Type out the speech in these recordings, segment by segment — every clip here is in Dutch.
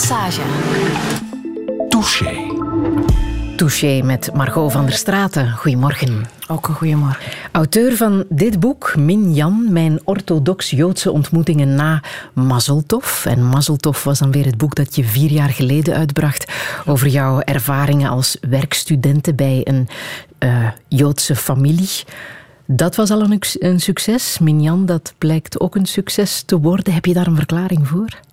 Passage. Touché. Touché met Margot van der Straten. Goedemorgen. Ook een goedemorgen. Auteur van dit boek, Min Jan, mijn orthodox-Joodse ontmoetingen na Mazeltov. En Mazeltov was dan weer het boek dat je vier jaar geleden uitbracht over jouw ervaringen als werkstudenten bij een uh, Joodse familie. Dat was al een, een succes. Minjan, dat blijkt ook een succes te worden. Heb je daar een verklaring voor?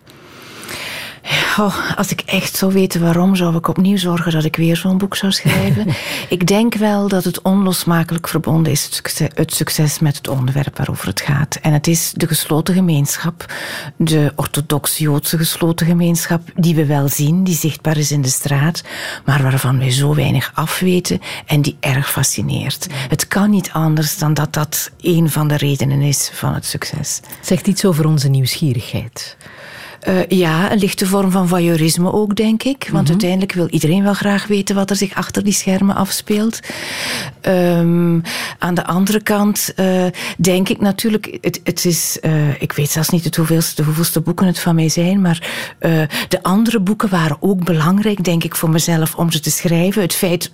Oh, als ik echt zou weten waarom, zou ik opnieuw zorgen dat ik weer zo'n boek zou schrijven. ik denk wel dat het onlosmakelijk verbonden is, het succes, het succes, met het onderwerp waarover het gaat. En het is de gesloten gemeenschap, de orthodox-Joodse gesloten gemeenschap, die we wel zien, die zichtbaar is in de straat, maar waarvan wij zo weinig afweten en die erg fascineert. Het kan niet anders dan dat dat een van de redenen is van het succes. Zegt iets over onze nieuwsgierigheid. Uh, ja, een lichte vorm van voyeurisme ook, denk ik. Want mhm. uiteindelijk wil iedereen wel graag weten wat er zich achter die schermen afspeelt. Um, aan de andere kant uh, denk ik natuurlijk, het, het is, uh, ik weet zelfs niet het hoeveelste, de hoeveelste boeken het van mij zijn, maar de andere boeken waren ook belangrijk, denk ik, voor mezelf om ze te schrijven. Het feit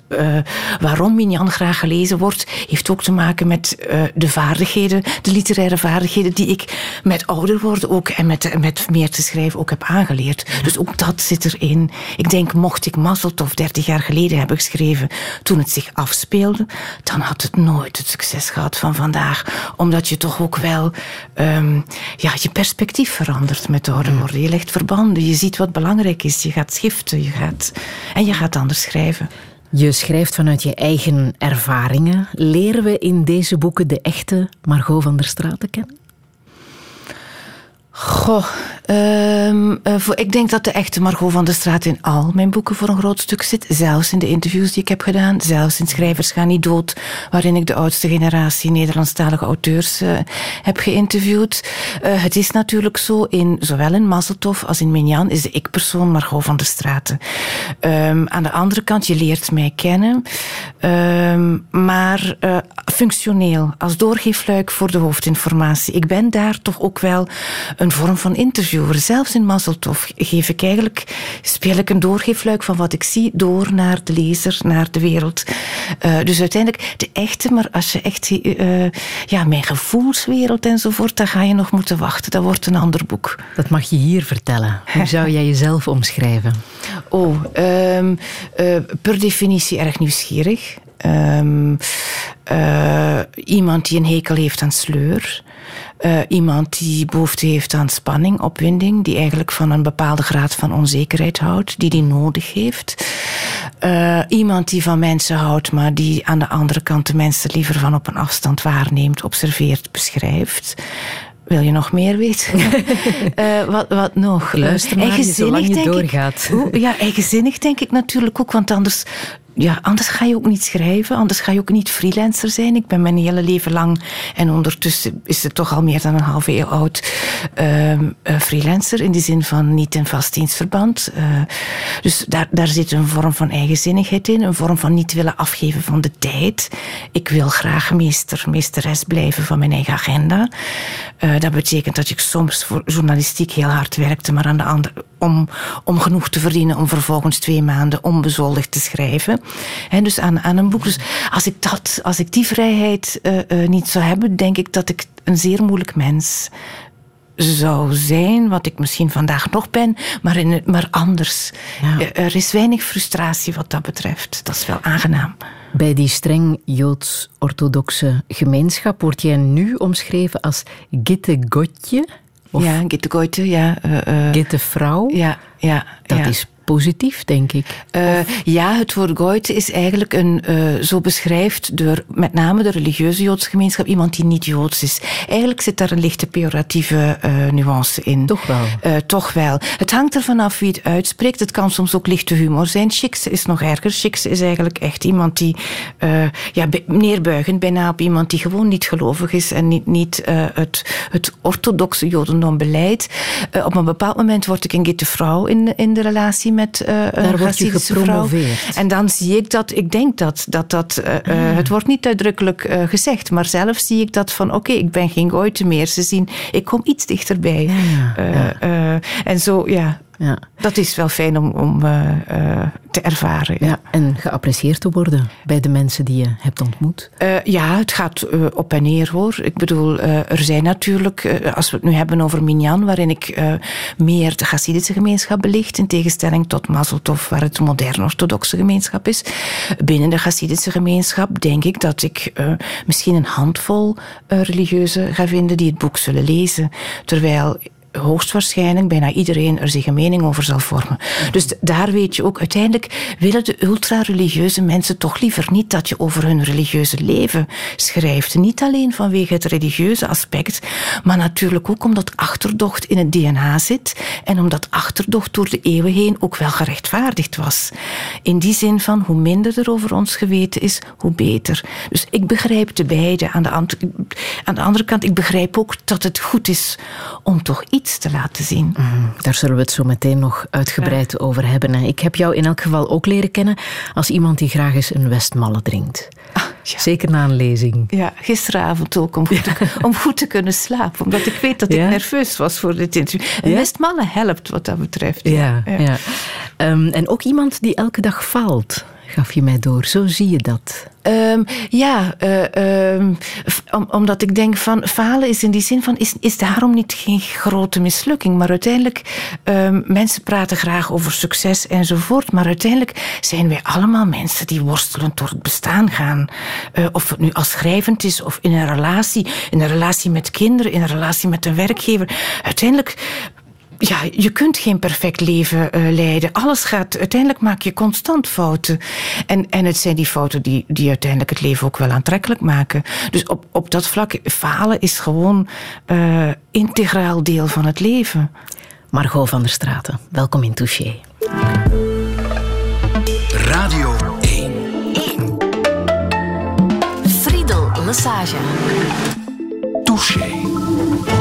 waarom Minjan graag gelezen wordt, heeft ook te maken met de vaardigheden, de literaire vaardigheden die ik met ouder worden ook en met, met meer te schrijven ook heb aangeleerd. Dus ook dat zit erin. Ik denk, mocht ik Mazzeltof 30 jaar geleden hebben geschreven toen het zich afspeelde, dan had het nooit het succes gehad van vandaag. Omdat je toch ook wel um, ja, je perspectief verandert met ouder worden. Je legt verbanden, je ziet wat belangrijk is, je gaat schiften je gaat, en je gaat anders schrijven. Je schrijft vanuit je eigen ervaringen. Leren we in deze boeken de echte Margot van der Straten kennen? Goh, um, voor, ik denk dat de echte Margot van der Straat in al mijn boeken voor een groot stuk zit. Zelfs in de interviews die ik heb gedaan. Zelfs in Schrijvers gaan niet dood, waarin ik de oudste generatie Nederlandstalige auteurs uh, heb geïnterviewd. Uh, het is natuurlijk zo, in, zowel in Mazzeltof als in Minjan is de ik-persoon Margot van der Straten. Um, aan de andere kant, je leert mij kennen. Um, maar functioneel, als doorgeefluik voor de hoofdinformatie. Ik ben daar toch ook wel een vorm van interviewer. Zelfs in Mazzeltof geef ik eigenlijk, speel ik een doorgeefluik van wat ik zie door naar de lezer, naar de wereld. Uh, dus uiteindelijk de echte, maar als je echt, uh, ja, mijn gevoelswereld enzovoort, dan ga je nog moeten wachten. Dat wordt een ander boek. Dat mag je hier vertellen. Hoe zou jij jezelf omschrijven? Oh, um, uh, per definitie erg nieuwsgierig. Um, iemand die een hekel heeft aan sleur. Uh, iemand die behoefte heeft aan spanning, opwinding, die eigenlijk van een bepaalde graad van onzekerheid houdt, die die nodig heeft. Uh, iemand die van mensen houdt, maar die aan de andere kant de mensen liever van op een afstand waarneemt, observeert, beschrijft. Wil je nog meer weten? uh, wat, wat nog? Luister maar, zolang je doorgaat. Ik, ja, eigenzinnig denk ik natuurlijk ook, want anders ja, anders ga je ook niet schrijven, anders ga je ook niet freelancer zijn. Ik ben mijn hele leven lang, en ondertussen is het toch al meer dan een half eeuw oud, uh, freelancer. In de zin van niet in vast dienstverband. Uh, dus daar, daar zit een vorm van eigenzinnigheid in, een vorm van niet willen afgeven van de tijd. Ik wil graag meester, meesteres blijven van mijn eigen agenda. Uh, dat betekent dat ik soms voor journalistiek heel hard werkte, maar aan de andere, om, om genoeg te verdienen om vervolgens twee maanden onbezoldigd te schrijven. En dus aan, aan een boek. Dus als ik, dat, als ik die vrijheid uh, uh, niet zou hebben, denk ik dat ik een zeer moeilijk mens zou zijn, wat ik misschien vandaag nog ben, maar, in, maar anders. Ja. Eh, er is weinig frustratie wat dat betreft. Dat is wel aangenaam. Bij die streng Joods-orthodoxe gemeenschap wordt jij nu omschreven als Gitte Gotje? Ja, Gitte Gotje, ja. Uh, Gitte vrouw? Ja, ja. Dat ja. is positief, denk ik. Uh, ja, het woord Goite is eigenlijk een, uh, zo beschrijft door met name de religieuze Joodse gemeenschap iemand die niet Joods is. Eigenlijk zit daar een lichte pejoratieve uh, nuance in. Toch wel? toch wel. Het hangt ervan af wie het uitspreekt. Het kan soms ook lichte humor zijn. Chicks is nog erger. Chicks is eigenlijk echt iemand die ja, neerbuigend bijna op iemand die gewoon niet gelovig is en niet, niet het, het orthodoxe Jodendom beleidt. op een bepaald moment word ik een gitte vrouw in, in de relatie met uh, een Daar word je gepromoveerd. Vrouw. En dan zie ik dat, ik denk dat, dat, dat uh, ah. het wordt niet uitdrukkelijk gezegd, maar zelf zie ik dat van oké, okay, ik ben geen goite meer. Ze zien, ik kom iets dichterbij. Ja, ja, en zo, ja. Ja. Dat is wel fijn om, om uh, uh, te ervaren. Ja. en geapprecieerd te worden bij de mensen die je hebt ontmoet. Uh, ja, het gaat op en neer hoor. Ik bedoel, er zijn natuurlijk, als we het nu hebben over Minyan, waarin ik meer de Hasidische gemeenschap belicht, in tegenstelling tot Mazeltov, waar het moderne orthodoxe gemeenschap is. Binnen de Hasidische gemeenschap denk ik dat ik misschien een handvol religieuzen ga vinden die het boek zullen lezen. Terwijl hoogstwaarschijnlijk bijna iedereen er zich een mening over zal vormen. Dus daar weet je ook, uiteindelijk willen de ultra-religieuze mensen toch liever niet dat je over hun religieuze leven schrijft. Niet alleen vanwege het religieuze aspect, maar natuurlijk ook omdat achterdocht in het DNA zit en omdat achterdocht door de eeuwen heen ook wel gerechtvaardigd was. In die zin van hoe minder er over ons geweten is, hoe beter. Dus ik begrijp de beide. Aan de, aan de andere kant, ik begrijp ook dat het goed is om toch iets te laten zien. Mhm, daar zullen we het zo meteen nog uitgebreid over hebben. Ik heb jou in elk geval ook leren kennen als iemand die graag eens een Westmalle drinkt. Ah, ja. Zeker na een lezing. Ja, gisteravond ook, om goed, te, om goed te kunnen slapen. Omdat ik weet dat ik nerveus was voor dit interview. Een Westmalle helpt wat dat betreft. Ja, ja. Um, en ook iemand die elke dag faalt gaf je mij door. Zo zie je dat. Um, ja, um, om, omdat ik denk van falen is in die zin van is, is daarom niet geen grote mislukking. Maar uiteindelijk, um, mensen praten graag over succes enzovoort. Maar uiteindelijk zijn wij allemaal mensen die worstelen door het bestaan gaan. Uh, of het nu als schrijvend is of in een relatie, in een relatie met kinderen, in een relatie met een werkgever. Uiteindelijk ja, je kunt geen perfect leven uh, leiden. Alles gaat, uiteindelijk maak je constant fouten. En, en het zijn die fouten die, die uiteindelijk het leven ook wel aantrekkelijk maken. Dus op, op dat vlak, falen is gewoon uh, integraal deel van het leven. Margot van der Straten, welkom in Touché. Radio 1. 1. Friedel Lassage. Touché.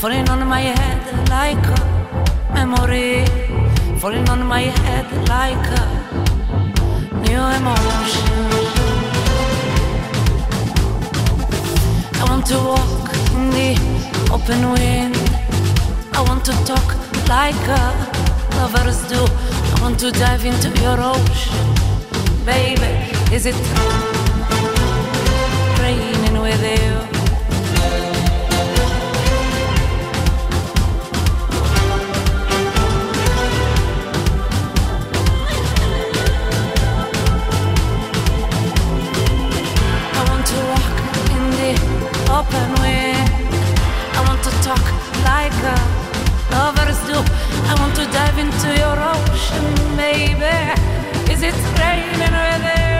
Falling on my head like a memory, falling on my head like a new emotion. I want to walk in the open wind. I want to talk like a lovers do. I want to dive into your ocean, baby. Is it raining with you? Open wind. I want to talk like a lovers do. I want to dive into your ocean, baby. Is it raining with you?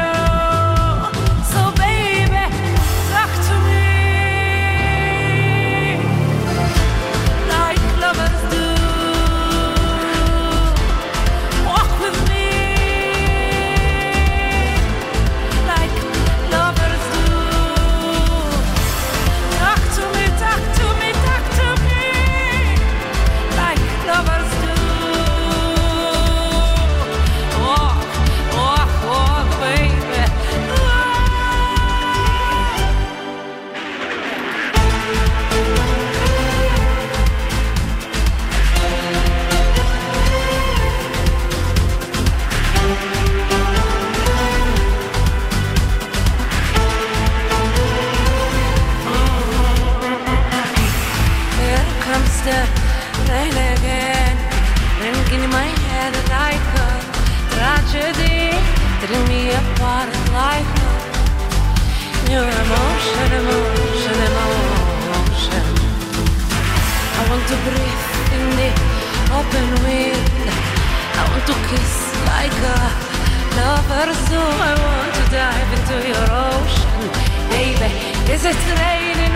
Emotion, emotion, emotion. I want to breathe in the open wind. I want to kiss like a lover's do. I want to dive into your ocean, baby. Is it raining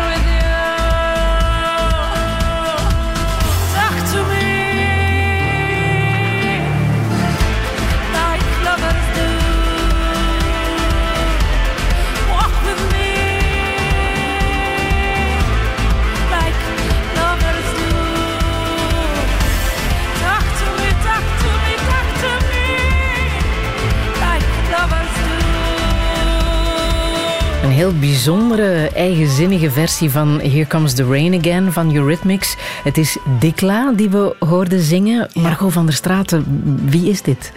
heel bijzondere, eigenzinnige versie van Here Comes the Rain Again van Eurythmics. Het is Dikla die we hoorden zingen. Margot van der Straten, wie is dit?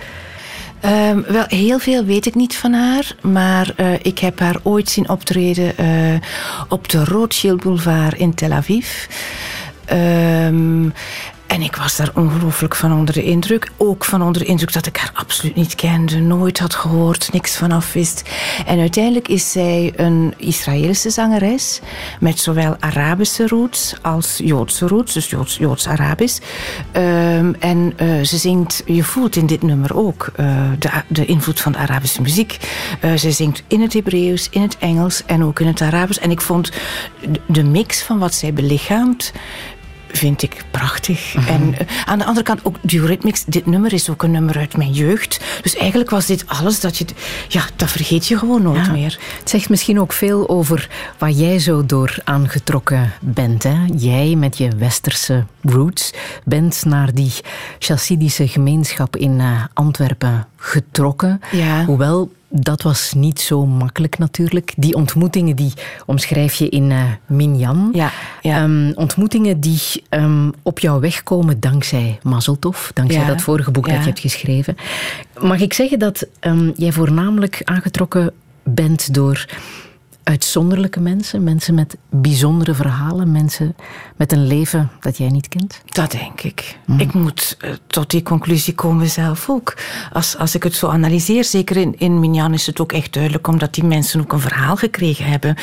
Um, wel, heel veel weet ik niet van haar. Maar uh, ik heb haar ooit zien optreden uh, op de Rothschild Boulevard in Tel Aviv. Um, en ik was daar ongelooflijk van onder de indruk. Ook van onder de indruk dat ik haar absoluut niet kende, nooit had gehoord, niks vanaf wist. En uiteindelijk is zij een Israëlische zangeres met zowel Arabische roots als Joodse roots, dus Joods, Joods-Arabisch. Um, en uh, ze zingt, je voelt in dit nummer ook uh, de, de invloed van de Arabische muziek. Uh, ze zingt in het Hebreeuws, in het Engels en ook in het Arabisch. En ik vond de mix van wat zij belichaamt vind ik prachtig. Mhm. En uh, aan de andere kant ook Eurythmics. Dit nummer is ook een nummer uit mijn jeugd. Dus eigenlijk was dit alles dat je... Ja, dat vergeet je gewoon nooit meer. Het zegt misschien ook veel over waar jij zo door aangetrokken bent. Hè? Jij met je westerse roots bent naar die chassidische gemeenschap in uh, Antwerpen getrokken. Ja. Hoewel dat was niet zo makkelijk natuurlijk. Die ontmoetingen die omschrijf je in uh, Minyan. Ja, ja. Um, ontmoetingen die um, op jouw weg komen dankzij Mazeltov, dankzij ja, dat vorige boek dat je hebt geschreven. Mag ik zeggen dat um, jij voornamelijk aangetrokken bent door uitzonderlijke mensen, mensen met bijzondere verhalen, mensen met een leven dat jij niet kent? Dat denk ik. Mm. Ik moet uh, tot die conclusie komen zelf ook. Als, als ik het zo analyseer, zeker in, in Minjan is het ook echt duidelijk, omdat die mensen ook een verhaal gekregen hebben.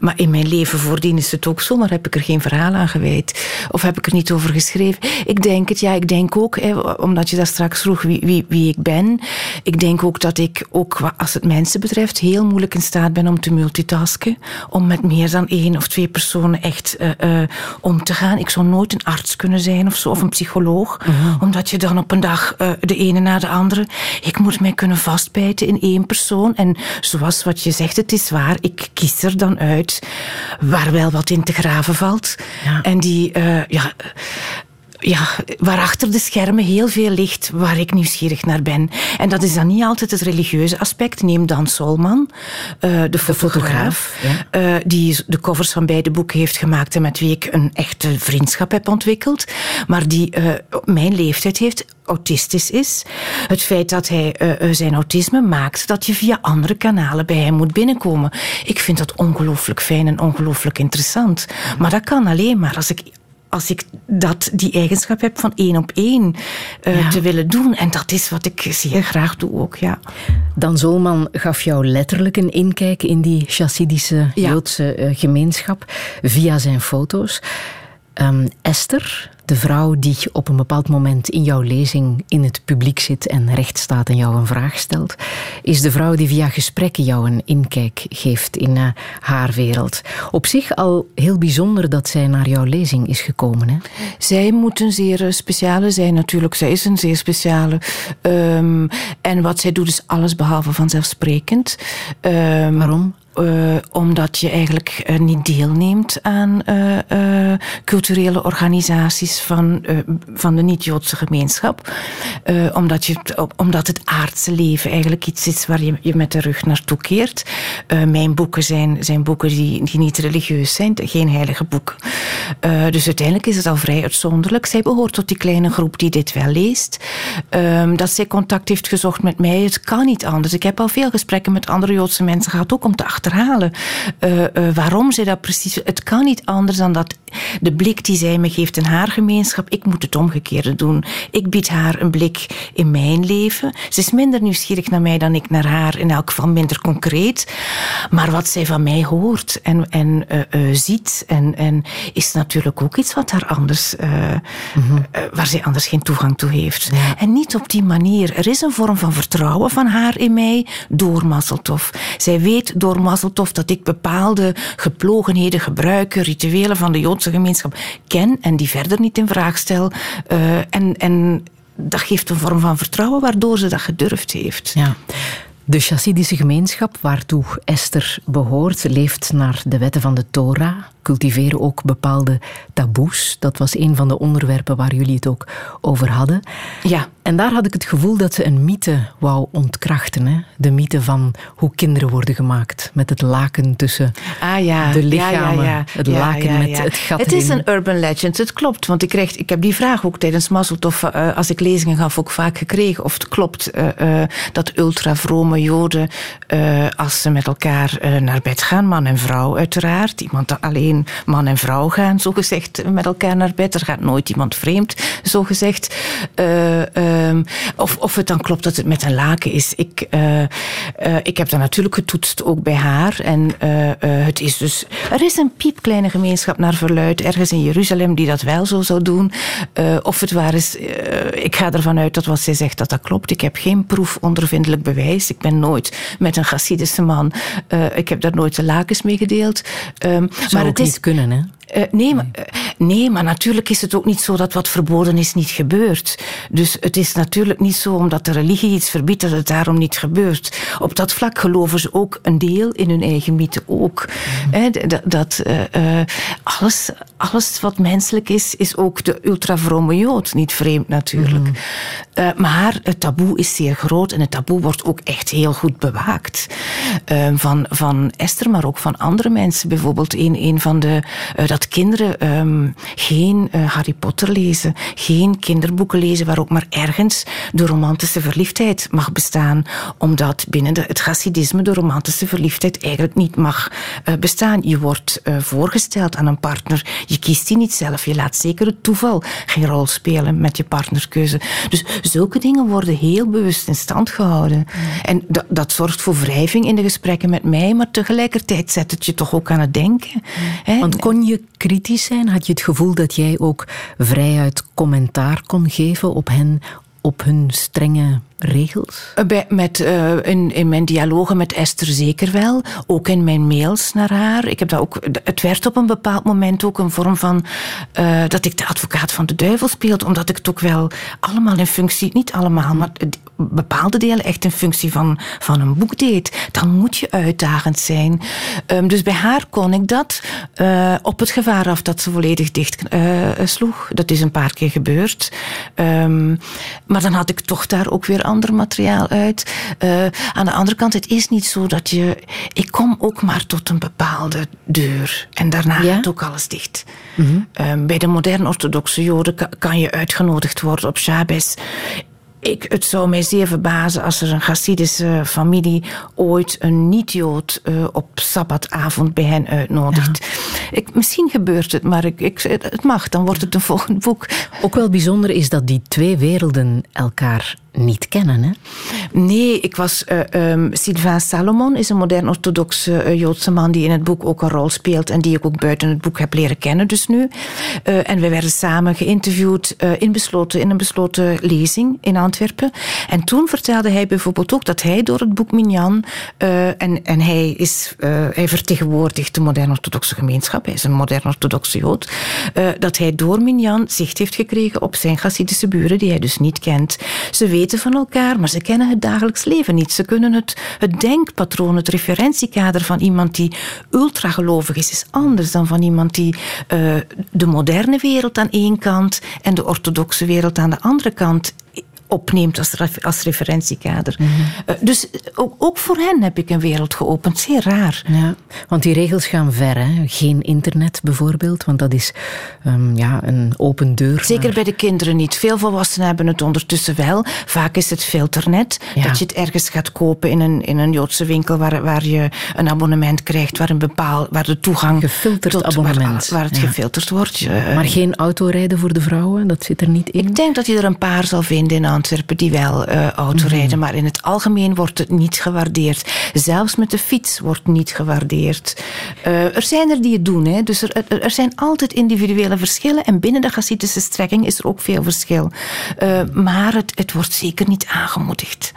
Maar in mijn leven voordien is het ook zo, maar heb ik er geen verhaal aan gewijd? Of heb ik er niet over geschreven? Ik denk het, ja, ik denk ook, hè, omdat je daar straks vroeg wie, wie, wie ik ben. Ik denk ook dat ik, ook als het mensen betreft, heel moeilijk in staat ben om te multitasken om met meer dan één of twee personen echt uh, uh, om te gaan. Ik zou nooit een arts kunnen zijn of zo, of een psycholoog. -huh. Omdat je dan op een dag uh, de ene na de andere... Ik moet mij kunnen vastbijten in één persoon. En zoals wat je zegt, het is waar. Ik kies er dan uit waar wel wat in te graven valt. Ja. En die... ja, ja, waarachter de schermen heel veel ligt waar ik nieuwsgierig naar ben. En dat is dan niet altijd het religieuze aspect. Neem Dan Solman, uh, de, de fotograaf, ja. uh, die de covers van beide boeken heeft gemaakt en met wie ik een echte vriendschap heb ontwikkeld. Maar die uh, mijn leeftijd heeft, autistisch is. Het feit dat hij zijn autisme maakt dat je via andere kanalen bij hem moet binnenkomen. Ik vind dat ongelooflijk fijn en ongelooflijk interessant. Maar dat kan alleen maar als ik als ik dat, die eigenschap heb van één op één uh, ja. te willen doen. En dat is wat ik zeer graag doe ook, ja. Dan Zolman gaf jou letterlijk een inkijk in die chassidische. Joodse uh, gemeenschap via zijn foto's. Um, Esther, de vrouw die op een bepaald moment in jouw lezing in het publiek zit en recht staat en jou een vraag stelt, is de vrouw die via gesprekken jou een inkijk geeft in uh, haar wereld. Op zich al heel bijzonder dat zij naar jouw lezing is gekomen. Hè? Zij moet een zeer speciale zijn natuurlijk. Zij is een zeer speciale. Um, en wat zij doet is alles behalve vanzelfsprekend. Um, Waarom? Uh, omdat je eigenlijk uh, niet deelneemt aan uh, culturele organisaties van, van de niet-Joodse gemeenschap. omdat, je, omdat het aardse leven eigenlijk iets is waar je je met de rug naartoe keert. mijn boeken zijn, zijn boeken die, die niet religieus zijn, geen heilige boeken. dus uiteindelijk is het al vrij uitzonderlijk. Zij behoort tot die kleine groep die dit wel leest. Um, dat zij contact heeft gezocht met mij, het kan niet anders. Ik heb al veel gesprekken met andere Joodse mensen gehad, ook om te achterhalen uh, uh, waarom zij dat precies... Het kan niet anders dan dat de blik die zij me geeft in haar gemeenschap, ik moet het omgekeerde doen. Ik bied haar een blik in mijn leven. Ze is minder nieuwsgierig naar mij dan ik naar haar, in elk geval minder concreet. Maar wat zij van mij hoort en, en uh, ziet, en, en is natuurlijk ook iets wat haar anders, mm-hmm. waar zij anders geen toegang toe heeft. Ja. En niet op die manier. Er is een vorm van vertrouwen van haar in mij door Mazzeltof. Zij weet door Mazzeltof dat ik bepaalde geplogenheden, gebruiken, rituelen van de Joodse gemeenschap ken en die verder niet in vraag stel. Uh, en, en dat geeft een vorm van vertrouwen waardoor ze dat gedurfd heeft. Ja. De chassidische gemeenschap waartoe Esther behoort, leeft naar de wetten van de Torah. Cultiveren ook bepaalde taboes. Dat was een van de onderwerpen waar jullie het ook over hadden. Ja. En daar had ik het gevoel dat ze een mythe wou ontkrachten. Hè? De mythe van hoe kinderen worden gemaakt. Met het laken tussen ah, ja. de lichamen. Ja, ja, het laken met het gat Het is een urban legend, het klopt. Want ik, kreeg, ik heb die vraag ook tijdens Mazzeltof, uh, als ik lezingen gaf, ook vaak gekregen. Of het klopt uh, uh, dat ultra-vrome joden, als ze met elkaar naar bed gaan, man en vrouw uiteraard. Iemand alleen man en vrouw gaan, zo gezegd, met elkaar naar bed. Er gaat nooit iemand vreemd, zo gezegd. Ehm, of, of het dan klopt dat het met een laken is. Ik, ik heb dat natuurlijk getoetst, ook bij haar. En het is dus... Er is een piepkleine gemeenschap naar verluid, ergens in Jeruzalem, die dat wel zo zou doen. of het waar is... ik ga ervan uit dat wat zij zegt, dat dat klopt. Ik heb geen proefondervindelijk bewijs. Ik ben nooit met een Chassidische man... ik heb daar nooit de lakens mee gedeeld. Um, maar het is kunnen, hè? Uh, nee, maar, uh, nee, maar natuurlijk is het ook niet zo dat wat verboden is niet gebeurt. Dus het is natuurlijk niet zo omdat de religie iets verbiedt dat het daarom niet gebeurt. Op dat vlak geloven ze ook een deel in hun eigen mythe ook. Mm. dat, dat uh, alles, alles wat menselijk is, is ook de ultravrome jood. Niet vreemd natuurlijk. Mm. maar het taboe is zeer groot en het taboe wordt ook echt heel goed bewaakt. van, van Esther, maar ook van andere mensen. Bijvoorbeeld een, een van de dat kinderen um, geen uh, Harry Potter lezen, geen kinderboeken lezen waar ook maar ergens de romantische verliefdheid mag bestaan, omdat binnen de, het Hasidisme de romantische verliefdheid eigenlijk niet mag uh, bestaan. Je wordt uh, voorgesteld aan een partner, je kiest die niet zelf, je laat zeker het toeval geen rol spelen met je partnerkeuze. Dus zulke dingen worden heel bewust in stand gehouden. Mm. En dat, dat zorgt voor wrijving in de gesprekken met mij, maar tegelijkertijd zet het je toch ook aan het denken. Mm. Want kon je kritisch zijn? Had je het gevoel dat jij ook vrijuit commentaar kon geven op hen, op hun strenge regels? Eh, bij, met, uh, in, in mijn dialogen met Esther zeker wel. Ook in mijn mails naar haar. Ik heb dat ook, het werd op een bepaald moment ook een vorm van uh, dat ik de advocaat van de duivel speelde. Omdat ik het ook wel allemaal in functie, niet allemaal, maar bepaalde delen echt in functie van, van een boek deed. Dan moet je uitdagend zijn. Um, dus bij haar kon ik dat op het gevaar af dat ze volledig dicht sloeg. Dat is een paar keer gebeurd. Um, maar dan had ik toch daar ook weer ander materiaal uit. Uh, aan de andere kant, het is niet zo dat je... Ik kom ook maar tot een bepaalde deur. En daarna ja? gaat ook alles dicht. Mm -hmm. um, bij de moderne orthodoxe joden kan je uitgenodigd worden op Shabbos ik, het zou mij zeer verbazen als er een Hasidische familie ooit een niet-Jood uh, op sabbatavond bij hen uitnodigt. Ja. Ik, misschien gebeurt het, maar ik, ik, het mag, dan wordt het een volgend boek. Ook wel bijzonder is dat die twee werelden elkaar niet kennen. Hè? Nee, ik was. Uh, Sylvain Salomon is een modern orthodoxe uh, Joodse man die in het boek ook een rol speelt en die ik ook buiten het boek heb leren kennen, dus nu. Uh, en we werden samen geïnterviewd in, besloten, in een besloten lezing in Antwerpen. En toen vertelde hij bijvoorbeeld ook dat hij door het boek Minyan, en, en hij, is, hij vertegenwoordigt de modern orthodoxe gemeenschap, hij is een modern orthodoxe Jood, dat hij door Minyan zicht heeft gekregen op zijn Hasidische buren, die hij dus niet kent. Ze weten van elkaar, maar ze kennen het dagelijks leven niet. Ze kunnen het, het denkpatroon, het referentiekader van iemand die ultragelovig is, is anders dan van iemand die uh, de moderne wereld aan één kant en de orthodoxe wereld aan de andere kant opneemt als, als referentiekader. Mm -hmm. uh, dus ook, ook, voor hen heb ik een wereld geopend. Zeer raar. Ja, want die regels gaan ver. Hè? Geen internet bijvoorbeeld, want dat is um, ja, een open deur. Zeker bij de kinderen niet. Veel volwassenen hebben het ondertussen wel. Vaak is het filternet. Ja. Dat je het ergens gaat kopen in een, in een Joodse winkel waar, waar je een abonnement krijgt, waar, een bepaal, waar de toegang... Gefilterd tot, abonnement. Waar, waar het ja. gefilterd wordt. Maar geen autorijden voor de vrouwen, dat zit er niet in? Ik denk dat je er een paar zal vinden in Antwerpen die wel uh, autorijden, mm -hmm. maar in het algemeen wordt het niet gewaardeerd. Zelfs met de fiets wordt niet gewaardeerd. Uh, er zijn er die het doen, hè. dus er, er, zijn altijd individuele verschillen en binnen de Hasidische strekking is er ook veel verschil. Uh, maar het, het wordt zeker niet aangemoedigd.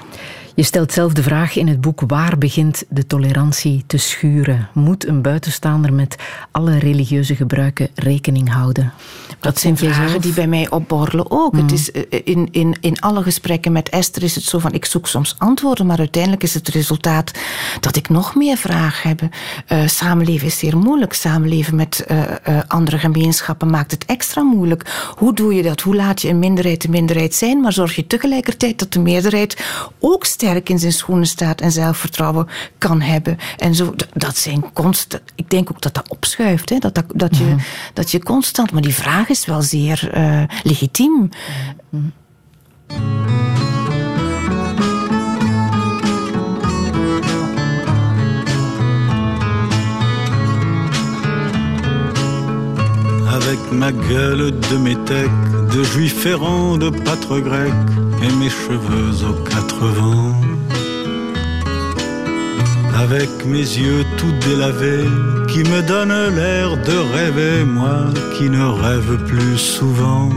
Je stelt zelf de vraag in het boek: waar begint de tolerantie te schuren? Moet een buitenstaander met alle religieuze gebruiken rekening houden? Dat zijn vragen die bij mij opborrelen ook. Het mm. is, eh, in, in, in alle gesprekken met Esther is het zo van: ik zoek soms antwoorden, maar uiteindelijk is het resultaat dat ik nog meer vragen heb. Uh, samenleven is zeer moeilijk. Samenleven met uh, uh, andere gemeenschappen maakt het extra moeilijk. Hoe doe je dat? Hoe laat je een minderheid de minderheid zijn, maar zorg je tegelijkertijd dat de meerderheid ook sterk in zijn schoenen staat en zelfvertrouwen kan hebben. En zo, dat zijn constant. Ik denk ook dat dat opschuift. Hè? Dat, dat, dat, je, mhm. dat je constant. Maar die vraag is wel zeer uh, legitiem. Mm Avec ma gueule de métèque, de juif errant, de pâtre grec, et mes cheveux aux quatre vents. Avec mes yeux tout délavés, qui me donnent l'air de rêver, moi qui ne rêve plus souvent.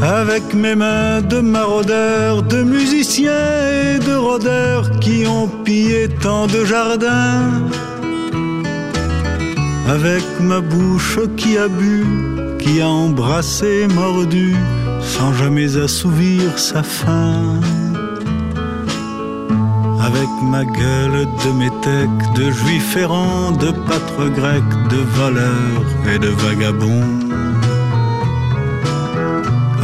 Avec mes mains de maraudeurs, de musiciens et de rôdeurs qui ont pillé tant de jardins avec ma bouche qui a bu, qui a embrassé, mordu, sans jamais assouvir sa faim. Avec ma gueule de métèque, de juif errant, de pâtre grec, de voleur et de vagabond.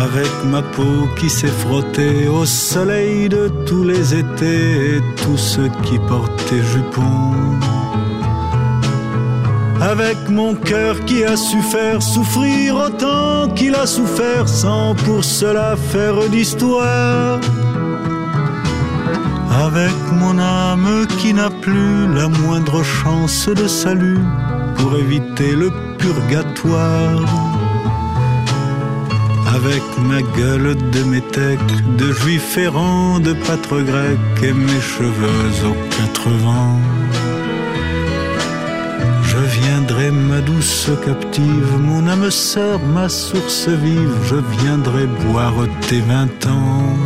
Avec ma peau qui s'est frottée au soleil de tous les étés et tous ceux qui portaient jupons avec mon cœur qui a su faire souffrir autant qu'il a souffert sans pour cela faire d'histoire. Avec mon âme qui n'a plus la moindre chance de salut pour éviter le purgatoire. Avec ma gueule de métèque, de juif errant, de pâtre grec et mes cheveux aux quatre vents. Je viendrai, ma douce captive, mon âme sœur, ma source vive, je viendrai boire tes vingt ans.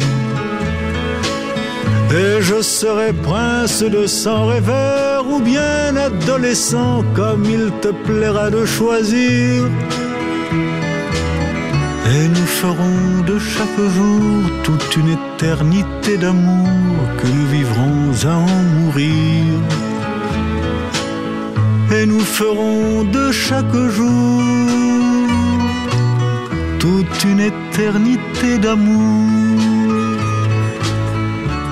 Et je serai prince de sang rêveur ou bien adolescent, comme il te plaira de choisir. Et nous ferons de chaque jour toute une éternité d'amour que nous vivrons à en mourir et nous ferons de chaque jour toute une éternité d'amour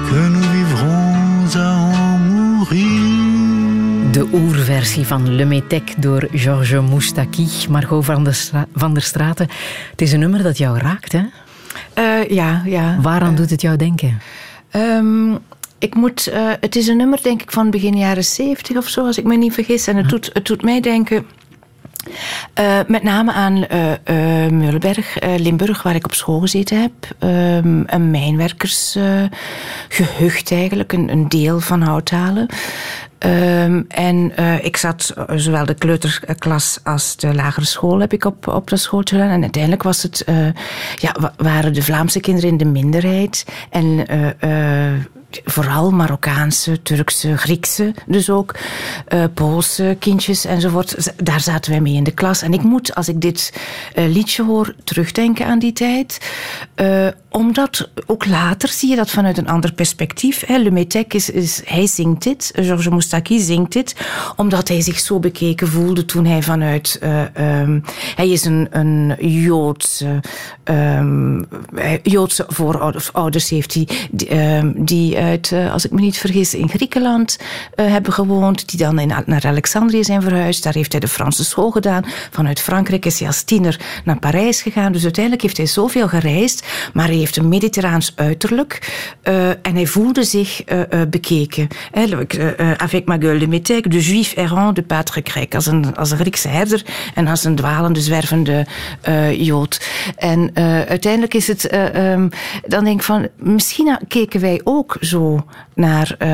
que nous vivrons à en mourir. De oerversie van Le Métèque door Georges Moustaki, Margot van der, Stra van der Straten. Het is een nummer dat jou raakt, hè? Uh, ja, ja. Waaraan uh, doet het jou denken? Um, ik moet, uh, het is een nummer, denk ik, van begin jaren zeventig of zo, als ik me niet vergis. En het, doet, het doet mij denken. Uh, met name aan uh, uh, Limburg, waar ik op school gezeten heb. Um, een mijnwerkersgehucht eigenlijk, een, een, deel van Houthalen. Um, en ik zat zowel de kleuterklas als de lagere school heb ik op, op dat school gedaan. En uiteindelijk was het, ja, waren de Vlaamse kinderen in de minderheid. En vooral Marokkaanse, Turkse, Griekse, dus ook Poolse kindjes enzovoort. Daar zaten wij mee in de klas. En ik moet, als ik dit liedje hoor, terugdenken aan die tijd. Omdat ook later zie je dat vanuit een ander perspectief. Hè. Is, is, hij zingt dit, Georges Zingt dit, omdat hij zich zo bekeken voelde toen hij vanuit. Um, hij is een, een Joodse, um, Joodse voorouders heeft hij, die, die uit, uh, als ik me niet vergis, in Griekenland hebben gewoond. Die dan naar Alexandrië zijn verhuisd. Daar heeft hij de Franse school gedaan. Vanuit Frankrijk is hij als tiener naar Parijs gegaan. Dus uiteindelijk heeft hij zoveel gereisd. Maar hij heeft een mediterraans uiterlijk. En hij voelde zich bekeken. avec de métèque, de juif errant de pâtre grec. Als een, als een Griekse herder en als een dwalende, zwervende Jood. En uiteindelijk is het... Um, dan denk ik van, misschien keken wij ook zo naar uh,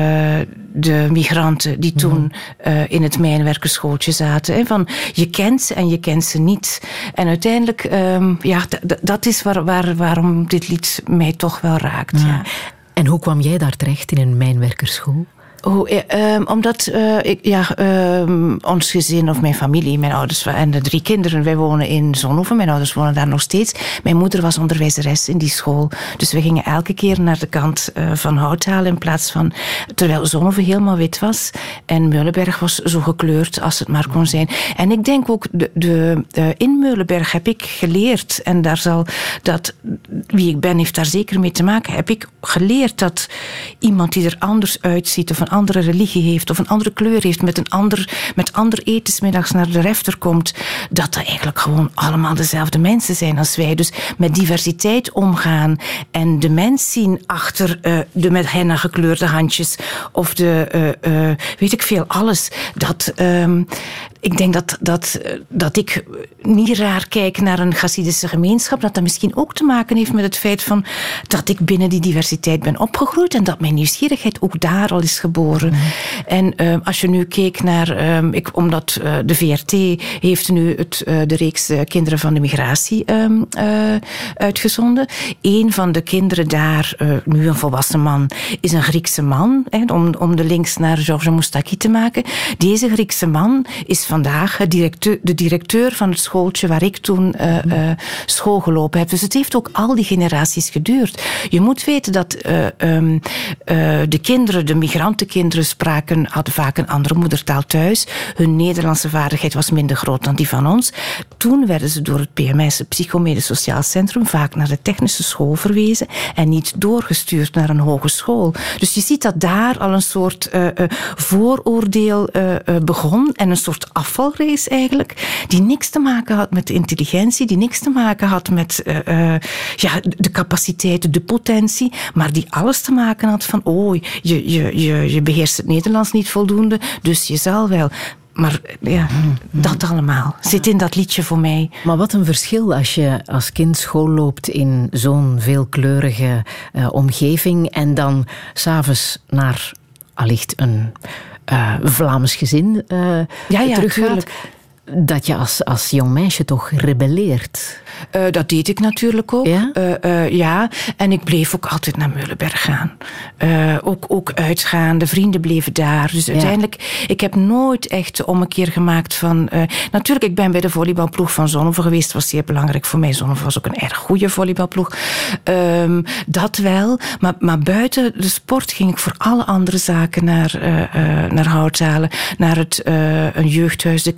de migranten die toen mm. uh, in het mijnwerkerschooltje zaten. Hè? Van je kent ze en je kent ze niet. En uiteindelijk, um, ja, dat is waar, waar, waarom dit lied mij toch wel raakt. Ja. En hoe kwam jij daar terecht in een mijnwerkerschool? Eh, omdat uh, ik, ja, uh, ons gezin of mijn familie, mijn ouders en de drie kinderen, wij wonen in Zonhoven. Mijn ouders wonen daar nog steeds. Mijn moeder was onderwijzeres in die school. Dus we gingen elke keer naar de kant uh, van Houthalen in plaats van... Terwijl Zonhoven helemaal wit was en Meulenberg was zo gekleurd als het maar kon zijn. En ik denk ook, de, de, in Meulenberg heb ik geleerd, en daar zal dat... Wie ik ben heeft daar zeker mee te maken. Heb ik geleerd dat iemand die er anders uitziet of een andere religie heeft of een andere kleur heeft, met een ander, met ander etensmiddags naar de refter komt, dat dat eigenlijk gewoon allemaal dezelfde mensen zijn als wij. Dus met diversiteit omgaan en de mens zien achter uh, de met henna gekleurde handjes of de, uh, uh, weet ik veel, alles. Dat, um, ik denk dat, dat, dat ik niet raar kijk naar een Hasidische gemeenschap, dat dat misschien ook te maken heeft met het feit van dat ik binnen die diversiteit ben opgegroeid en dat mijn nieuwsgierigheid ook daar al is geboren. Mm. En uh, als je nu keek naar, um, ik, omdat uh, de VRT heeft nu het, uh, de reeks Kinderen van de Migratie um, uitgezonden. Een van de kinderen daar, nu een volwassen man, is een Griekse man, hè, om, om de links naar Georges Moustaki te maken. Deze Griekse man is vandaag directeur, de directeur van het schooltje waar ik toen uh, uh, school gelopen heb. Dus het heeft ook al die generaties geduurd. Je moet weten dat uh, um, de kinderen, de migrantenkinderen, spraken, hadden vaak een andere moedertaal thuis. Hun Nederlandse vaardigheid was minder groot dan die van ons. Toen werden ze door het PMS, het Psychomedisch Sociaal Centrum, vaak naar de technische school verwezen en niet doorgestuurd naar een hogeschool. Dus je ziet dat daar al een soort vooroordeel begon en een soort afvalrace eigenlijk, die niks te maken had met intelligentie, die niks te maken had met uh, uh, ja, de capaciteiten, de potentie, maar die alles te maken had van, oh, je, je, je, je beheerst het Nederlands niet voldoende, dus je zal wel. Maar ja, dat allemaal zit in dat liedje voor mij. Maar wat een verschil als je als kind school loopt in zo'n veelkleurige uh, omgeving en dan s'avonds naar allicht een Vlaams gezin uh, ja, ja, teruggaat. Dat je als, als jong meisje toch rebelleert. Uh, dat deed ik natuurlijk ook. Ja? Uh, uh, ja, en ik bleef ook altijd naar Meulenberg gaan. ook, ook uitgaan, de vrienden bleven daar. Dus ja. uiteindelijk, ik heb nooit echt om een keer gemaakt van... natuurlijk, ik ben bij de volleybalploeg van Zonnever geweest. Dat was zeer belangrijk voor mij. Zonnever was ook een erg goede volleybalploeg. Um, dat wel. Maar, maar buiten de sport ging ik voor alle andere zaken naar, naar Houthalen. Naar het, een jeugdhuis, de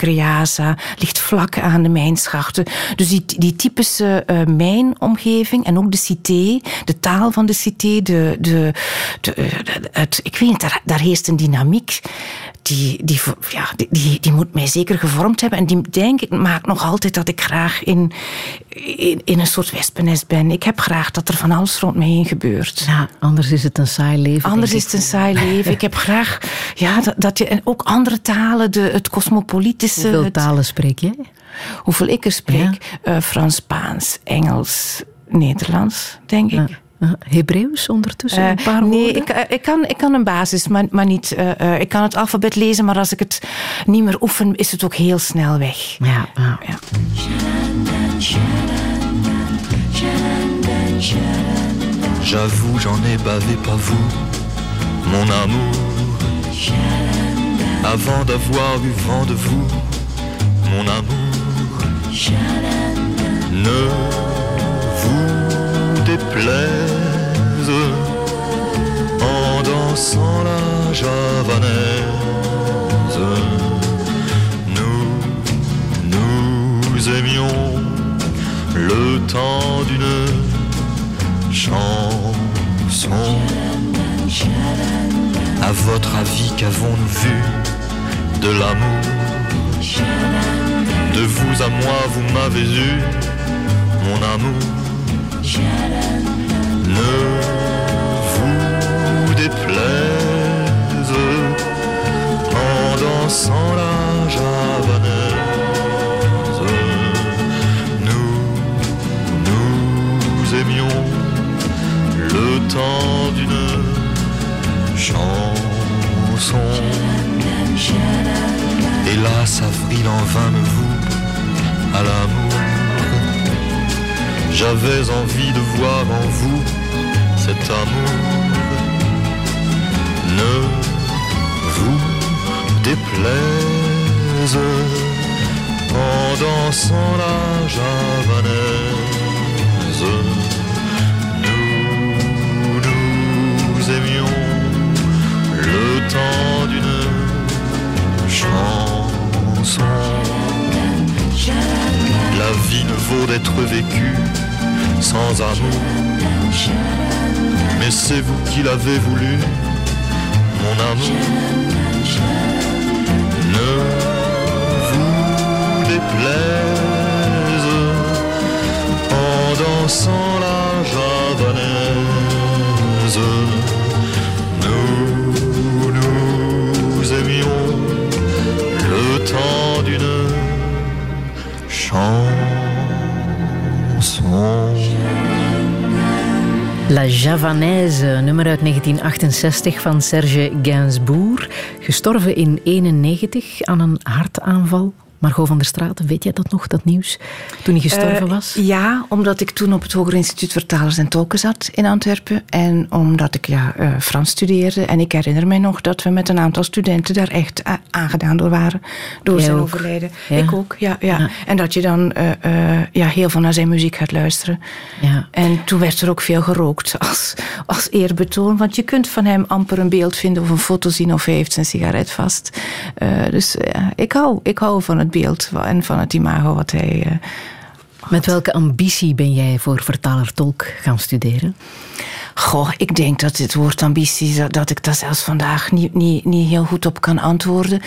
Ligt vlak aan de mijnschachten. Dus die, die typische uh, mijnomgeving en ook de cité, de taal van de cité, de, de, de, het, ik weet niet, daar, daar heerst een dynamiek. Die, die, ja, die, die, moet mij zeker gevormd hebben. En die, denk ik, maakt nog altijd dat ik graag in, in, in een soort wespennest ben. Ik heb graag dat er van alles rond mij heen gebeurt. Ja, anders is het een saai leven. Anders is het een saai leven. ik heb graag ja, dat, dat je... En ook andere talen, de, het cosmopolitische... Hoeveel het, talen spreek jij? Hoeveel ik er spreek? Ja. Uh, Frans, Spaans, Engels, Nederlands, denk ik. Ja. Uh, Hebreeuws ondertussen? Uh, een paar nee, woorden? ik, uh, ik, kan, ik kan een basis, maar, maar niet. ik kan het alfabet lezen, maar als ik het niet meer oefen, is het ook heel snel weg. Ja. ja. ja. J'avoue, j'en ai bavé pas vous, mon amour. Avant d'avoir eu vent de vous, mon amour. Ne vous déplaise en dansant la javanaise. Nous, nous aimions le temps d'une chanson. À votre avis, qu'avons-nous vu de l'amour? De vous à moi, vous m'avez eu, mon amour. Ne vous déplaise en dansant la javanaise. Nous, nous aimions le temps d'une chanson. Hélas, avril en vain me vous à l'amour. J'avais envie de voir en vous cet amour ne vous déplaise en dansant la javanaise. Nous nous aimions le temps d'une chanson. La vie ne vaut d'être vécue sans amour. Mais c'est vous qui l'avez voulu, mon amour. Ne vous déplaise en dansant la javanaise. Nous nous aimions le temps d'une chanson. La Javanaise, nummer uit 1968 van Serge Gainsbourg. Gestorven in 91 aan een hartaanval. Margot van der Straten, weet jij dat nog, dat nieuws? Toen hij gestorven Eh, was? Ja, omdat ik toen op het Hoger Instituut Vertalers en Tolken zat in Antwerpen. En omdat ik ja, eh, Frans studeerde. En ik herinner mij nog dat we met een aantal studenten daar echt a- aangedaan door waren. Door Jij zijn ook? overlijden. Ja. Ik ook, ja, ja. Ja. En dat je dan eh, eh, ja, heel veel naar zijn muziek gaat luisteren. Ja. En toen werd er ook veel gerookt als, als eerbetoon. Want je kunt van hem amper een beeld vinden of een foto zien of hij heeft zijn sigaret vast. Eh, dus ik, hou, ik hou van het beeld en van het imago wat hij... Met welke ambitie ben jij voor vertaler-tolk gaan studeren? Goh, ik denk dat het woord ambitie, dat- dat ik daar zelfs vandaag niet, niet, niet heel goed op kan antwoorden.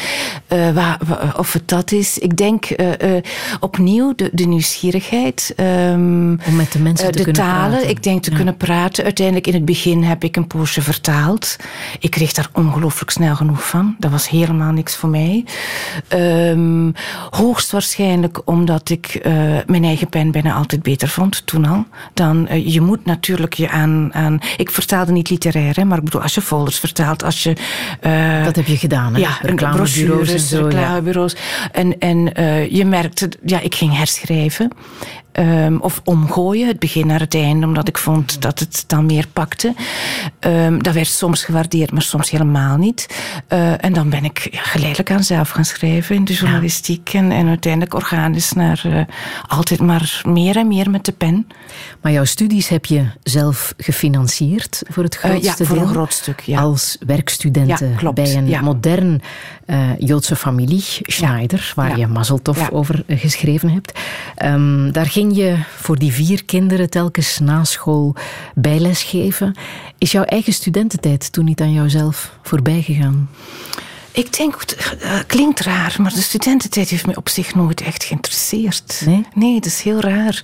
Eh, of het dat is. Ik denk eh, eh, opnieuw de, de nieuwsgierigheid. ehm, Om met de mensen te de kunnen talen, praten. ik denk te Ja. kunnen praten. Uiteindelijk in het begin heb ik een poosje vertaald. Ik kreeg daar ongelooflijk snel genoeg van. Dat was helemaal niks voor mij. Ehm, hoogstwaarschijnlijk omdat ik mijn eigen pen bijna altijd beter vond, toen al. Dan, eh, je moet natuurlijk je aan, aan... Ik vertaalde niet literair, hè, maar ik bedoel, als je folders vertaalt, als je... eh, Dat heb je gedaan, hè? ja, Reclamebureaus en zo, ja. reclamebureaus. En, en eh, je merkte, ja, ik ging herschrijven. Ehm, of omgooien, het begin naar het einde, omdat ik vond dat het dan meer pakte. Ehm, dat werd soms gewaardeerd, maar soms helemaal niet. Eh, en dan ben ik ja, geleidelijk aan zelf gaan schrijven in de journalistiek. En, en uiteindelijk organisch naar eh, altijd maar meer en meer met de pen. Maar jouw studies heb je zelf gefinancierd voor het Eh, grootste ja, voor deel. een groot stuk, ja. Als werkstudenten klopt, bij een modern Joodse familie, Schneider, waar je Mazeltov Ja. over geschreven hebt. Ehm, daar ging je voor die vier kinderen telkens na school bijles geven. Is jouw eigen studententijd toen niet aan jouzelf voorbij gegaan? Ik denk, het eh, klinkt raar, maar de studententijd heeft me op zich nooit echt geïnteresseerd. Nee? Nee, dat is heel raar.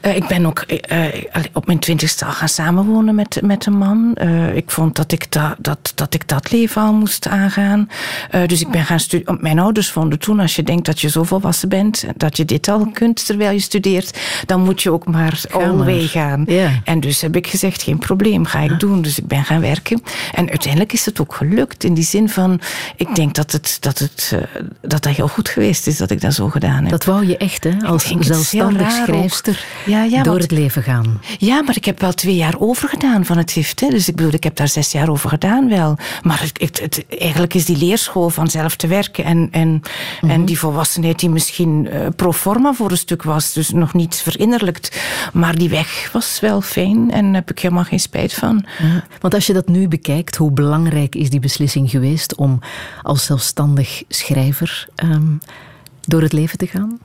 Eh, ik ben ook eh, op mijn twintigste al gaan samenwonen met, met een man. Ik vond dat ik, dat dat, dat ik dat leven al moest aangaan. Dus ik ben gaan studeren. Mijn ouders vonden toen, als je denkt dat je zo volwassen bent, dat je dit al kunt terwijl je studeert, dan moet je ook maar all gaan. En dus heb ik gezegd, geen probleem, ga ik doen. Dus ik ben gaan werken. En uiteindelijk is het ook gelukt. In die zin van, ik denk dat het, dat, het, eh, dat dat heel goed geweest is dat ik dat zo gedaan heb. Dat wou je echt, hè? Als zelfstandig schrijfster Ja, ja, door want- het leven gaan. Ja, maar ik heb wel twee jaar overgedaan van het gift. Hè. Dus ik bedoel, ik heb daar zes jaar over gedaan wel. Maar het, het, het- eigenlijk is die leerschool van zelf te werken en, en, en die volwassenheid die misschien eh, pro forma voor een stuk was, dus nog niet verinnerlijkt. Maar die weg was wel fijn en daar heb ik helemaal geen spijt van. Ja, Want als je dat nu bekijkt, hoe belangrijk is die beslissing geweest om als zelfstandig schrijver ehm, door het leven te gaan?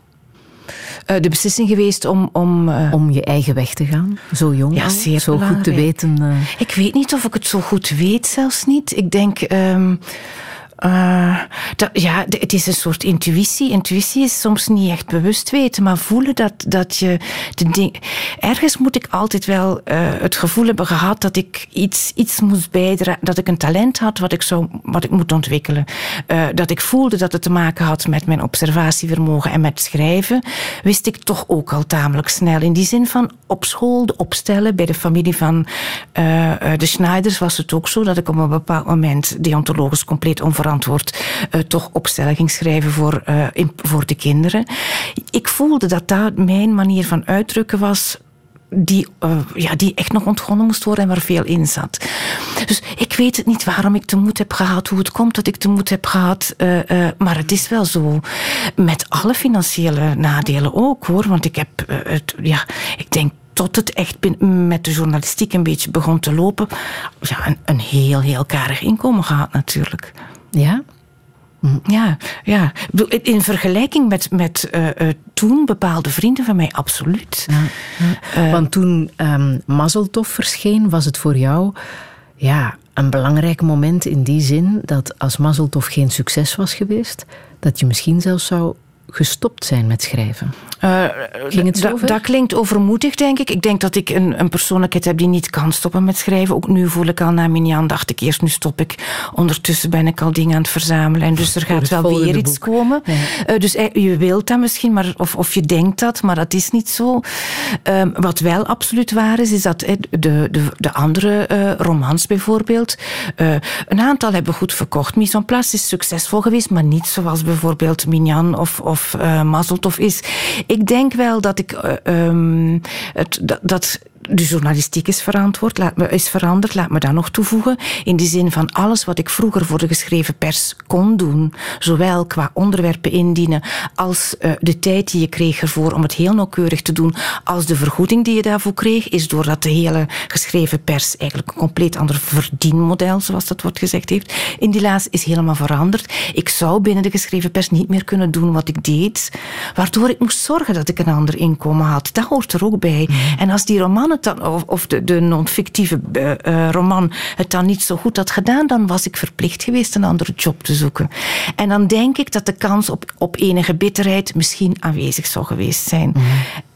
Eh, de beslissing geweest om. om eh, Om je eigen weg te gaan, zo jong Ja, al, zeer zo goed te weten. eh, Ik weet niet of ik het zo goed weet, zelfs niet. Ik denk. ehm, eh, ja, het is een soort intuïtie. Intuïtie is soms niet echt bewust weten, maar voelen dat, dat je de ding. Ergens moet ik altijd wel eh, het gevoel hebben gehad dat ik iets, iets moest bijdragen, dat ik een talent had wat ik, zou, wat ik moet ontwikkelen. Eh, dat ik voelde dat het te maken had met mijn observatievermogen en met schrijven, wist ik toch ook al tamelijk snel. In die zin van op school, de opstellen bij de familie van de Schneiders was het ook zo dat ik op een bepaald moment deontologisch compleet onverantwoord eh, toch opstellen ging schrijven voor, eh, voor de kinderen. Ik voelde dat dat mijn manier van uitdrukken was die, uh, ja, die echt nog ontgonnen moest worden en waar veel in zat. Dus ik weet het niet waarom ik de moed heb gehad, hoe het komt dat ik de moed heb gehad. Maar het is wel zo. Met alle financiële nadelen ook hoor. Want ik heb het, ja, ik denk tot het echt met de journalistiek een beetje begon te lopen, ja, een, een heel, heel karig inkomen gehad natuurlijk. Ja? Ja, ja. In vergelijking met, met uh, uh, toen bepaalde vrienden van mij, absoluut. Ja, ja. Uh, Want toen um, verscheen, was het voor jou ja, een belangrijk moment in die zin dat als Mazeltov geen succes was geweest, dat je misschien zelfs zou gestopt zijn met schrijven? Uh, Ging het zo Dat klinkt overmoedig, denk ik. Ik denk dat ik een, een persoonlijkheid heb die niet kan stoppen met schrijven. Ook nu voel ik al na Minjan, dacht ik eerst, nu stop ik. Ondertussen ben ik al dingen aan het verzamelen. En dus er gaat wel weer iets komen. Ja. Uh, dus je wilt dat misschien, maar, of, of je denkt dat, maar dat is niet zo. Uh, wat wel absoluut waar is, is dat de, de, de andere uh, romans bijvoorbeeld, een aantal hebben goed verkocht. Mise en place is succesvol geweest, maar niet zoals bijvoorbeeld Minjan of, of Mazeltov is. Ik denk wel dat ik uh, um, het, dat, dat de journalistiek is, verantwoord, laat me, is veranderd, laat me dat nog toevoegen. In de zin van alles wat ik vroeger voor de geschreven pers kon doen, zowel qua onderwerpen indienen, als uh, de tijd die je kreeg ervoor om het heel nauwkeurig te doen, als de vergoeding die je daarvoor kreeg, is doordat de hele geschreven pers eigenlijk een compleet ander verdienmodel, zoals dat wordt gezegd heeft, in die laas is helemaal veranderd. Ik zou binnen de geschreven pers niet meer kunnen doen wat ik deed, waardoor ik moest zorgen dat ik een ander inkomen had. Dat hoort er ook bij. Mm. En als die roman het dan, of, of de, de non-fictieve uh, roman het dan niet zo goed had gedaan, dan was ik verplicht geweest een andere job te zoeken. En dan denk ik dat de kans op, op enige bitterheid misschien aanwezig zou geweest zijn. Mm.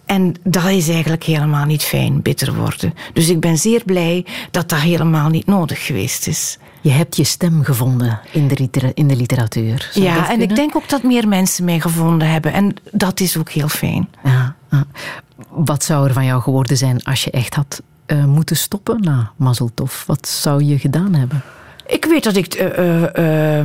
En dat is eigenlijk helemaal niet fijn, bitter worden. Dus ik ben zeer blij dat dat helemaal niet nodig geweest is. Je hebt je stem gevonden in de, in de literatuur. Zou ja, en ik denk ook dat meer mensen mij gevonden hebben. En dat is ook heel fijn. Ja, Wat zou er van jou geworden zijn als je echt had uh, moeten stoppen na Mazeltov? Wat zou je gedaan hebben? Ik weet dat ik. Uh,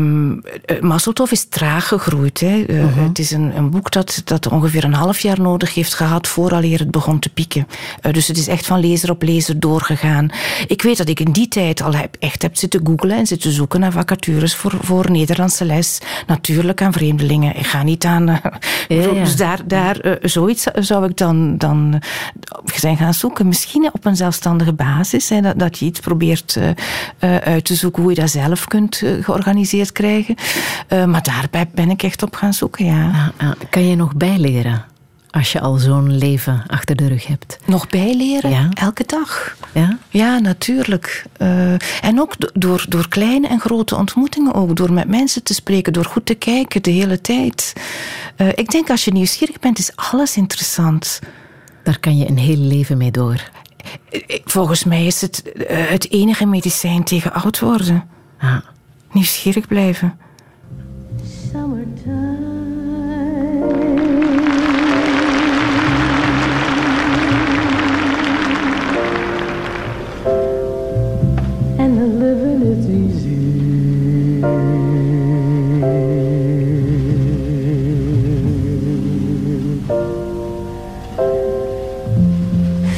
Masseltoff is traag gegroeid. Hè. -huh. Het is een, een, boek dat, dat ongeveer een half jaar nodig heeft gehad vooraleer het begon te pieken. dus het is echt van lezer op lezer doorgegaan. Ik weet dat ik in die tijd al heb, echt heb zitten googlen en zitten zoeken naar vacatures voor, voor Nederlandse les. Natuurlijk aan vreemdelingen. Ik ga niet aan. Ja, ja. Dus daar, daar zoiets zou ik dan, dan zijn gaan zoeken. Misschien op een zelfstandige basis. Hè, dat, dat je iets probeert uit te zoeken je dat zelf kunt uh, georganiseerd krijgen. Uh, maar daarbij ben ik echt op gaan zoeken, ja. ja kan je nog bijleren? Als je al zo'n leven achter de rug hebt. Nog bijleren? Ja. Elke dag. Ja? Ja, natuurlijk. Uh, en ook door, door kleine en grote ontmoetingen. Ook door met mensen te spreken. Door goed te kijken de hele tijd. Uh, ik denk als je nieuwsgierig bent, is alles interessant. Daar kan je een heel leven mee door. Volgens mij is het uh, het enige medicijn tegen oud worden. Ja. Nieuwsgierig blijven. And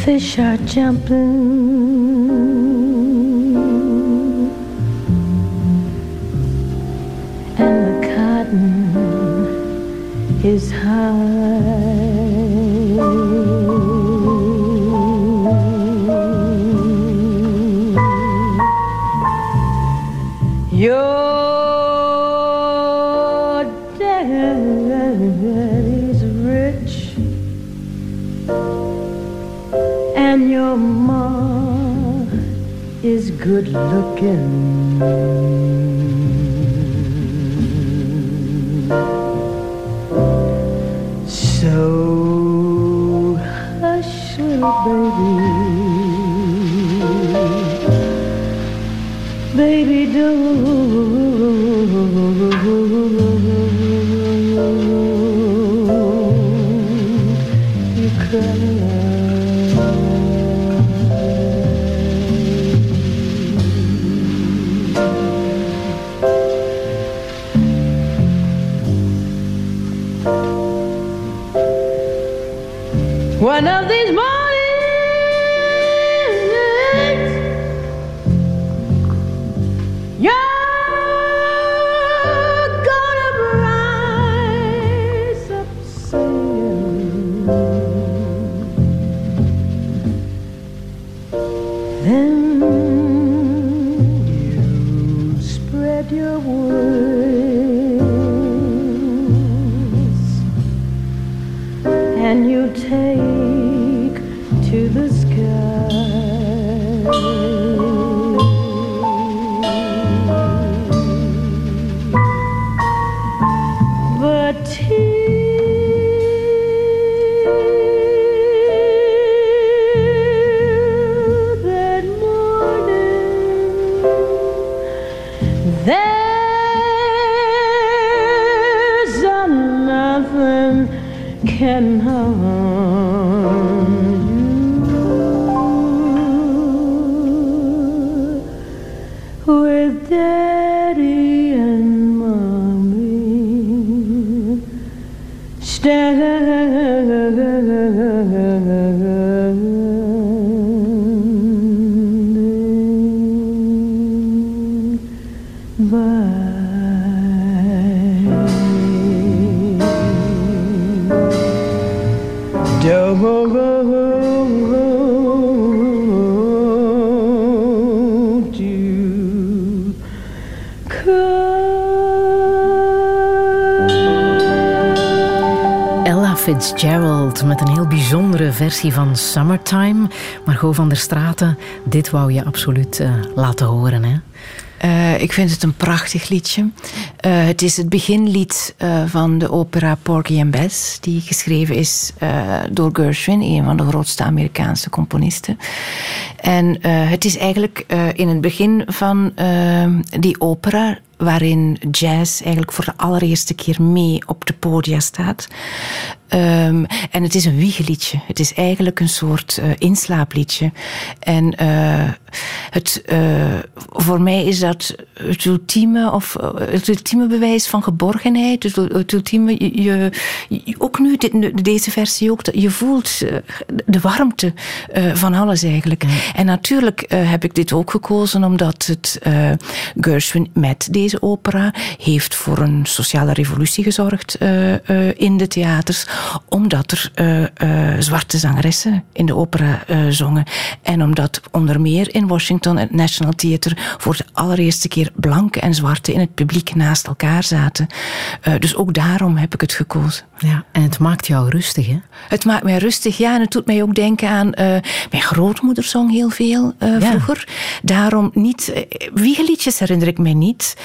Fish are jumping. And the cotton is high. Your good looking. So hush, little baby, baby, don't Met een heel bijzondere versie van Summertime. Margot van der Straten, dit wou je absoluut eh, laten horen, hè? Eh, ik vind het een prachtig liedje. Eh, het is het beginlied van de opera Porgy and Bess, die geschreven is door Gershwin, een van de grootste Amerikaanse componisten. En het is eigenlijk in het begin van die opera waarin jazz eigenlijk voor de allereerste keer mee op de podia staat. Um, en het is een wiegeliedje. Het is eigenlijk een soort inslaapliedje. En het, voor mij is dat het ultieme, of, het ultieme bewijs van geborgenheid. Het, ultieme, je, je, ook nu, dit, deze versie ook, je voelt de warmte van alles eigenlijk. En natuurlijk heb ik dit ook gekozen omdat het Gershwin met deze opera heeft voor een sociale revolutie gezorgd in de theaters omdat er uh, uh, zwarte zangeressen in de opera uh, zongen. En omdat onder meer in Washington het National Theatre voor de allereerste keer blanke en zwarte in het publiek naast elkaar zaten. dus ook daarom heb ik het gekozen. Ja, en het maakt jou rustig, hè? Het maakt mij rustig, ja. En het doet mij ook denken aan... mijn grootmoeder zong heel veel ja. vroeger. Daarom niet... wiegeliedjes herinner ik mij niet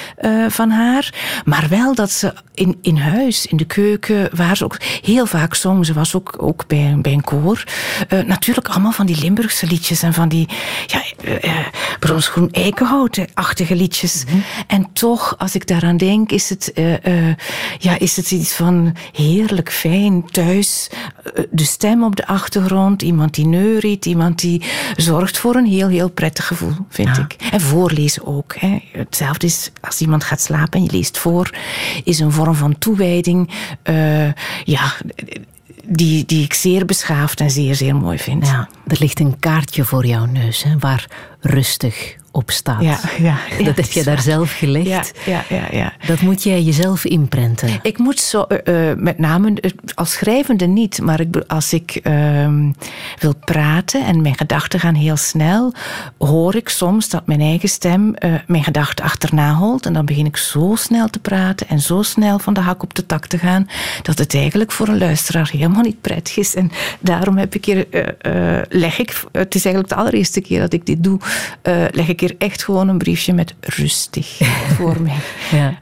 van haar. Maar wel dat ze in, in huis, in de keuken... waar ze ook heel vaak zong. Ze was ook, ook bij, bij een koor. Uh, natuurlijk allemaal van die Limburgse liedjes en van die ja, uh, Brons Groen Eikenhout-achtige liedjes. Mm -hmm. En toch, als ik daaraan denk, is het, ja, is het iets van heerlijk fijn thuis. de stem op de achtergrond, iemand die neuriet, iemand die zorgt voor een heel, heel prettig gevoel, vind ja. ik. En voorlezen ook. Hè. Hetzelfde is als iemand gaat slapen en je leest voor, is een vorm van toewijding. ja, die, die ik zeer beschaafd en zeer, zeer mooi vind. Ja, er ligt een kaartje voor jouw neus, hè, waar rustig op staat. Ja, ja, dat heb je daar zelf gelegd. Ja, ja, ja, ja. Dat moet jij jezelf inprenten. Ik moet zo, uh, met name als schrijvende niet, maar ik, als ik uh, wil praten en mijn gedachten gaan heel snel, hoor ik soms dat mijn eigen stem uh, mijn gedachten achterna holt. En dan begin ik zo snel te praten en zo snel van de hak op de tak te gaan, dat het eigenlijk voor een luisteraar helemaal niet prettig is. En daarom heb ik hier, leg ik, het is eigenlijk de allereerste keer dat ik dit doe, leg ik hier echt gewoon een briefje met rustig voor mij. Ja.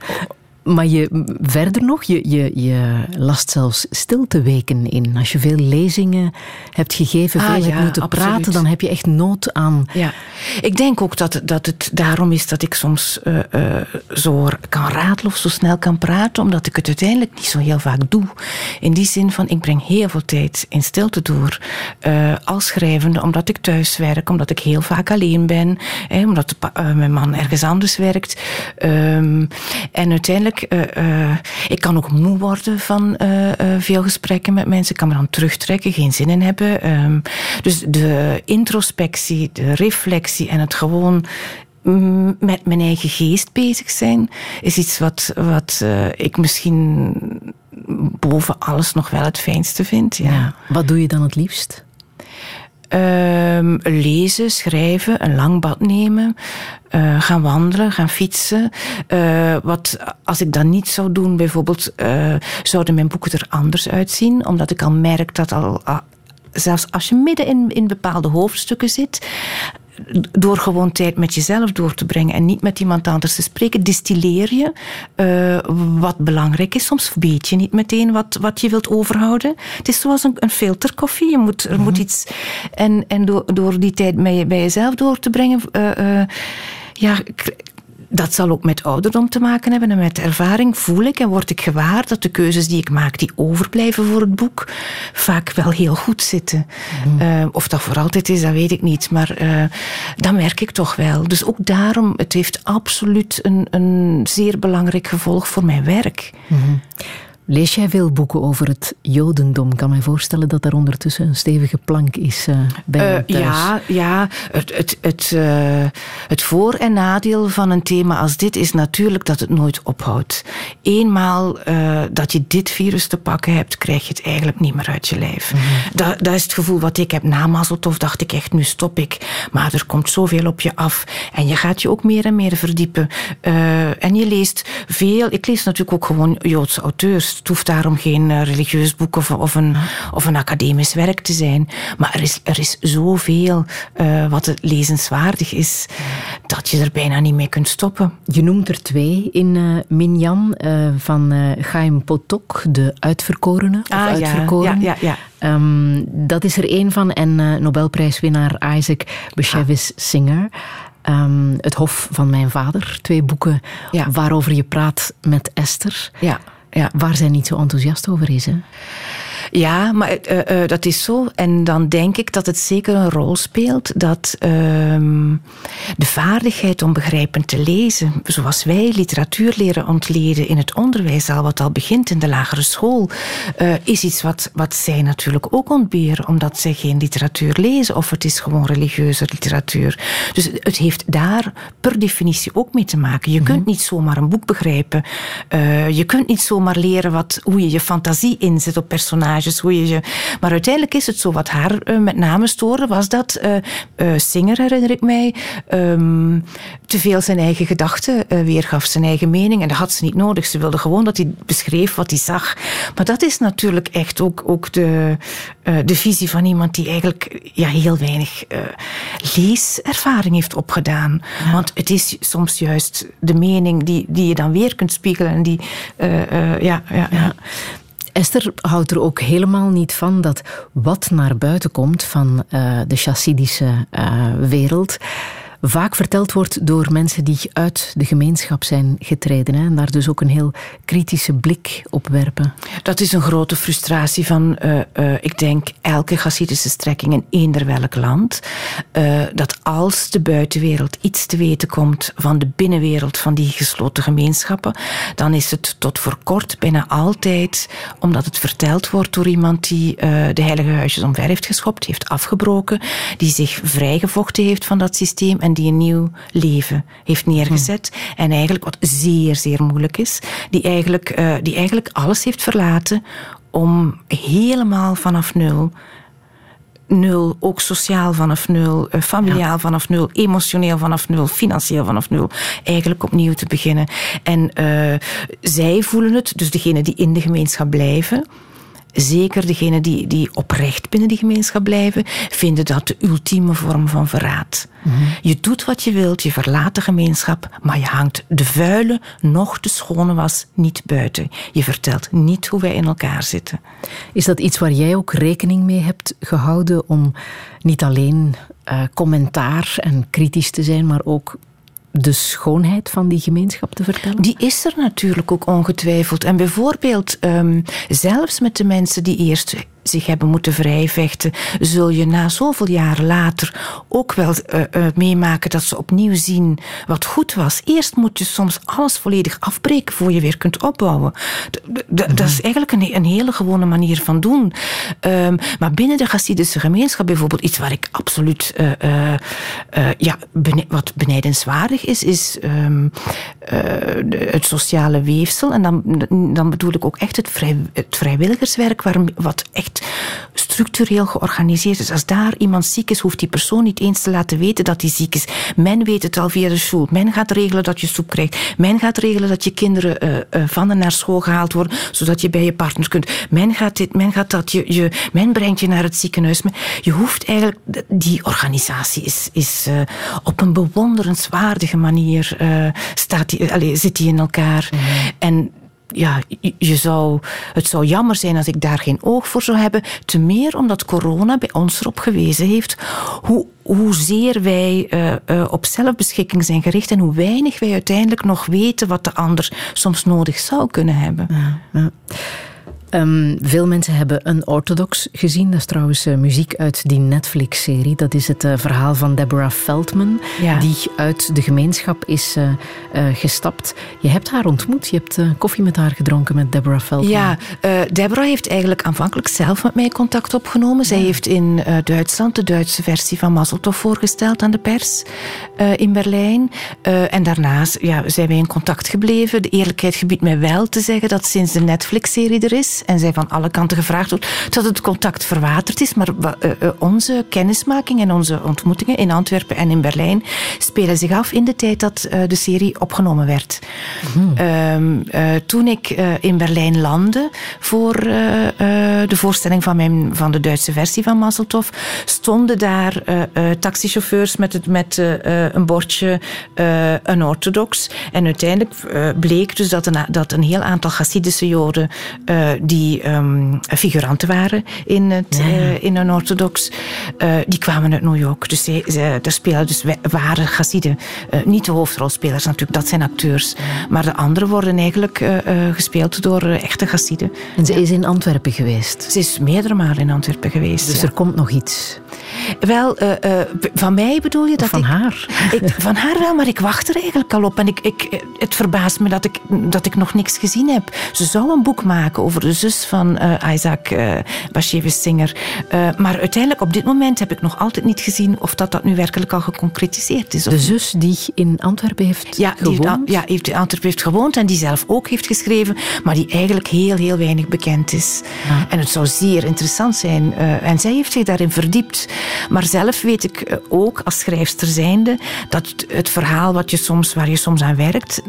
Maar je, verder nog, je, je, je last zelfs stilteweken in. Als je veel lezingen hebt gegeven, veel ah, hebt ja, moeten absoluut. praten, dan heb je echt nood aan. Ja, ik denk ook dat, dat het daarom is dat ik soms uh, uh, zo kan ratelen of zo snel kan praten, omdat ik het uiteindelijk niet zo heel vaak doe. In die zin van, ik breng heel veel tijd in stilte door uh, als schrijvende, omdat ik thuis werk, omdat ik heel vaak alleen ben, hè, omdat mijn man ergens anders werkt. Um, en uiteindelijk Uh, uh, ik kan ook moe worden van uh, veel gesprekken met mensen. Ik kan me dan terugtrekken, geen zin in hebben. Um, dus de introspectie, de reflectie en het gewoon met mijn eigen geest bezig zijn, is iets wat, wat ik misschien boven alles nog wel het fijnste vind. Ja. Wat doe je dan het liefst? Ehm, lezen, schrijven, een lang bad nemen, eh, gaan wandelen, gaan fietsen. Eh, wat, als ik dat niet zou doen, bijvoorbeeld, eh, zouden mijn boeken er anders uitzien, omdat ik al merk dat al. ah, Zelfs als je midden in, in bepaalde hoofdstukken zit, door gewoon tijd met jezelf door te brengen en niet met iemand anders te spreken, distilleer je eh, wat belangrijk is. Soms weet je niet meteen wat, wat je wilt overhouden. Het is zoals een, een filterkoffie. Je moet, er moet iets. En, en door, door die tijd bij, je- bij jezelf door te brengen. eh, eh, ja, dat zal ook met ouderdom te maken hebben en met ervaring voel ik en word ik gewaar dat de keuzes die ik maak, die overblijven voor het boek, vaak wel heel goed zitten. Eh, of dat voor altijd is, dat weet ik niet, maar eh, dat merk ik toch wel. Dus ook daarom, het heeft absoluut een, een zeer belangrijk gevolg voor mijn werk. Lees jij veel boeken over het Jodendom? Ik kan me voorstellen dat daar ondertussen een stevige plank is eh, bij thuis. ja, ja het, het, het, eh, het voor- en nadeel van een thema als dit is natuurlijk dat het nooit ophoudt. Eenmaal dat je dit virus te pakken hebt, krijg je het eigenlijk niet meer uit je lijf. dat, dat is het gevoel wat ik heb na Mazeltov, dacht ik echt, nu stop ik. Maar er komt zoveel op je af. En je gaat je ook meer en meer verdiepen. En je leest veel, ik lees natuurlijk ook gewoon Joodse auteurs. Het hoeft daarom geen eh, religieus boek of, of, een, of een academisch werk te zijn. Maar er is, er is zoveel eh, wat het lezenswaardig is, dat je er bijna niet mee kunt stoppen. Je noemt er twee in eh, Minjan van eh Chaim Potok, de uitverkorene. Of Ah, ja, uitverkoren. ja, ja, ja. Ehm, dat is er één van. En Nobelprijswinnaar Isaac Bashevis Singer. Ehm, het Hof van Mijn Vader. Twee boeken Ja. waarover je praat met Esther. Ja, ja. Waar zij niet zo enthousiast over is. Hè? Ja, maar eh, eh, dat is zo. En dan denk ik dat het zeker een rol speelt dat ehm, de vaardigheid om begrijpend te lezen, zoals wij literatuur leren ontleden in het onderwijs al, wat al begint in de lagere school, eh, is iets wat, wat zij natuurlijk ook ontberen, omdat zij geen literatuur lezen of het is gewoon religieuze literatuur. Dus het heeft daar per definitie ook mee te maken. Je kunt niet zomaar een boek begrijpen. Je kunt niet zomaar leren wat, hoe je je fantasie inzet op personages. Hoe je je... Maar uiteindelijk is het zo. Wat haar eh, met name stoorde, was dat eh, Singer, herinner ik mij, ehm, te veel zijn eigen gedachten weergaf, zijn eigen mening. En dat had ze niet nodig. Ze wilde gewoon dat hij beschreef wat hij zag. Maar dat is natuurlijk echt ook, ook de, de visie van iemand die eigenlijk ja, heel weinig leeservaring heeft opgedaan. Want het is soms juist de mening die, die je dan weer kunt spiegelen. En die, ja, ja, ja. Esther houdt er ook helemaal niet van dat wat naar buiten komt van eh, de chassidische eh, wereld vaak verteld wordt door mensen die uit de gemeenschap zijn getreden. Hè, en daar dus ook een heel kritische blik op werpen. Dat is een grote frustratie van, eh, eh, ik denk, elke Hasidische strekking in eender welk land. eh, dat als de buitenwereld iets te weten komt van de binnenwereld van die gesloten gemeenschappen, dan is het tot voor kort bijna altijd, omdat het verteld wordt door iemand die de heilige huisjes omver heeft geschopt, heeft afgebroken, die zich vrijgevochten heeft van dat systeem en die een nieuw leven heeft neergezet. En eigenlijk, wat zeer, zeer moeilijk is, die eigenlijk, eh, die eigenlijk alles heeft verlaten om helemaal vanaf nul nul, ook sociaal vanaf nul, eh, familiaal vanaf nul, emotioneel vanaf nul, financieel vanaf nul, eigenlijk opnieuw te beginnen. En eh, zij voelen het, dus degenen die in de gemeenschap blijven, zeker degenen die, die oprecht binnen die gemeenschap blijven, vinden dat de ultieme vorm van verraad. Je doet wat je wilt, je verlaat de gemeenschap, maar je hangt de vuile, nog de schone was niet buiten. Je vertelt niet hoe wij in elkaar zitten. Is dat iets waar jij ook rekening mee hebt gehouden om niet alleen eh, commentaar en kritisch te zijn, maar ook de schoonheid van die gemeenschap te vertellen? Die is er natuurlijk ook ongetwijfeld. En bijvoorbeeld, ehm, zelfs met de mensen die eerst zich hebben moeten vrijvechten, zul je na zoveel jaren later ook wel eh, eh, meemaken dat ze opnieuw zien wat goed was. Eerst moet je soms alles volledig afbreken voor je weer kunt opbouwen. D- Dat is eigenlijk een, een hele gewone manier van doen. Ehm, maar binnen de Hasidische gemeenschap bijvoorbeeld, iets waar ik absoluut eh, ja, bene- wat benijdenswaardig is, is ehm, eh, de- het sociale weefsel. En dan, dan bedoel ik ook echt het, vrij, het vrijwilligerswerk, waar, wat echt echt structureel georganiseerd is. Als daar iemand ziek is, hoeft die persoon niet eens te laten weten dat hij ziek is. Men weet het al via de school. Men gaat regelen dat je soep krijgt. Men gaat regelen dat je kinderen uh, uh, van en naar school gehaald worden, zodat je bij je partner kunt. Men gaat dit, men gaat dat. Je, je, men brengt je naar het ziekenhuis. Je hoeft eigenlijk, die organisatie is, is uh, op een bewonderenswaardige manier staat die, allez, zit die in elkaar. Mm. En ja, je zou, het zou jammer zijn als ik daar geen oog voor zou hebben. Te meer omdat corona bij ons erop gewezen heeft hoe, hoezeer wij uh, uh, op zelfbeschikking zijn gericht en hoe weinig wij uiteindelijk nog weten wat de ander soms nodig zou kunnen hebben. Ja. Um, veel mensen hebben een orthodox gezien. Dat is trouwens uh, muziek uit die Netflix-serie. Dat is het uh, verhaal van Deborah Feldman, ja. die uit de gemeenschap is uh, gestapt. Je hebt haar ontmoet. Je hebt koffie met haar gedronken, met Deborah Feldman. Ja, Deborah heeft eigenlijk aanvankelijk zelf met mij contact opgenomen. Zij ja. heeft in Duitsland de Duitse versie van Mazeltov voorgesteld aan de pers in Berlijn. en daarnaast ja, zijn wij in contact gebleven. De eerlijkheid gebiedt mij wel te zeggen dat sinds de Netflix-serie er is en zij van alle kanten gevraagd wordt, dat het contact verwaterd is. Maar uh, uh, onze kennismaking en onze ontmoetingen in Antwerpen en in Berlijn spelen zich af in de tijd dat uh, de serie opgenomen werd. Mm. toen ik in Berlijn landde voor de voorstelling van, mijn, van de Duitse versie van Mazeltov, stonden daar taxichauffeurs met, het, met een bordje een orthodox. En uiteindelijk bleek dus dat een, dat een heel aantal Hasidische Joden die um, figuranten waren in, het, ja. uh, in een orthodox, uh, die kwamen uit New York. Dus ze, ze, er spelen dus ware Hassiden. Uh, niet de hoofdrolspelers natuurlijk, dat zijn acteurs. Maar de anderen worden eigenlijk gespeeld door echte Hassiden. En ze is in Antwerpen geweest? Ze is meerdere malen in Antwerpen geweest. Dus ja. er komt nog iets? Wel, van mij bedoel je dat van ik, haar? Ik, van haar wel, maar ik wacht er eigenlijk al op. En ik, ik, het verbaast me dat ik, dat ik nog niks gezien heb. Ze zou een boek maken over de zus van uh, Isaac uh, Bashevis Singer. Uh, maar uiteindelijk, op dit moment, heb ik nog altijd niet gezien of dat, dat nu werkelijk al geconcretiseerd is. De zus die in Antwerpen heeft ja, gewoond? Die heeft, ja, heeft in Antwerpen heeft gewoond en die zelf ook heeft geschreven, maar die eigenlijk heel, heel weinig bekend is. Ja. En het zou zeer interessant zijn. en zij heeft zich daarin verdiept. Maar zelf weet ik ook, als schrijfster zijnde, dat het verhaal wat je soms, waar je soms aan werkt,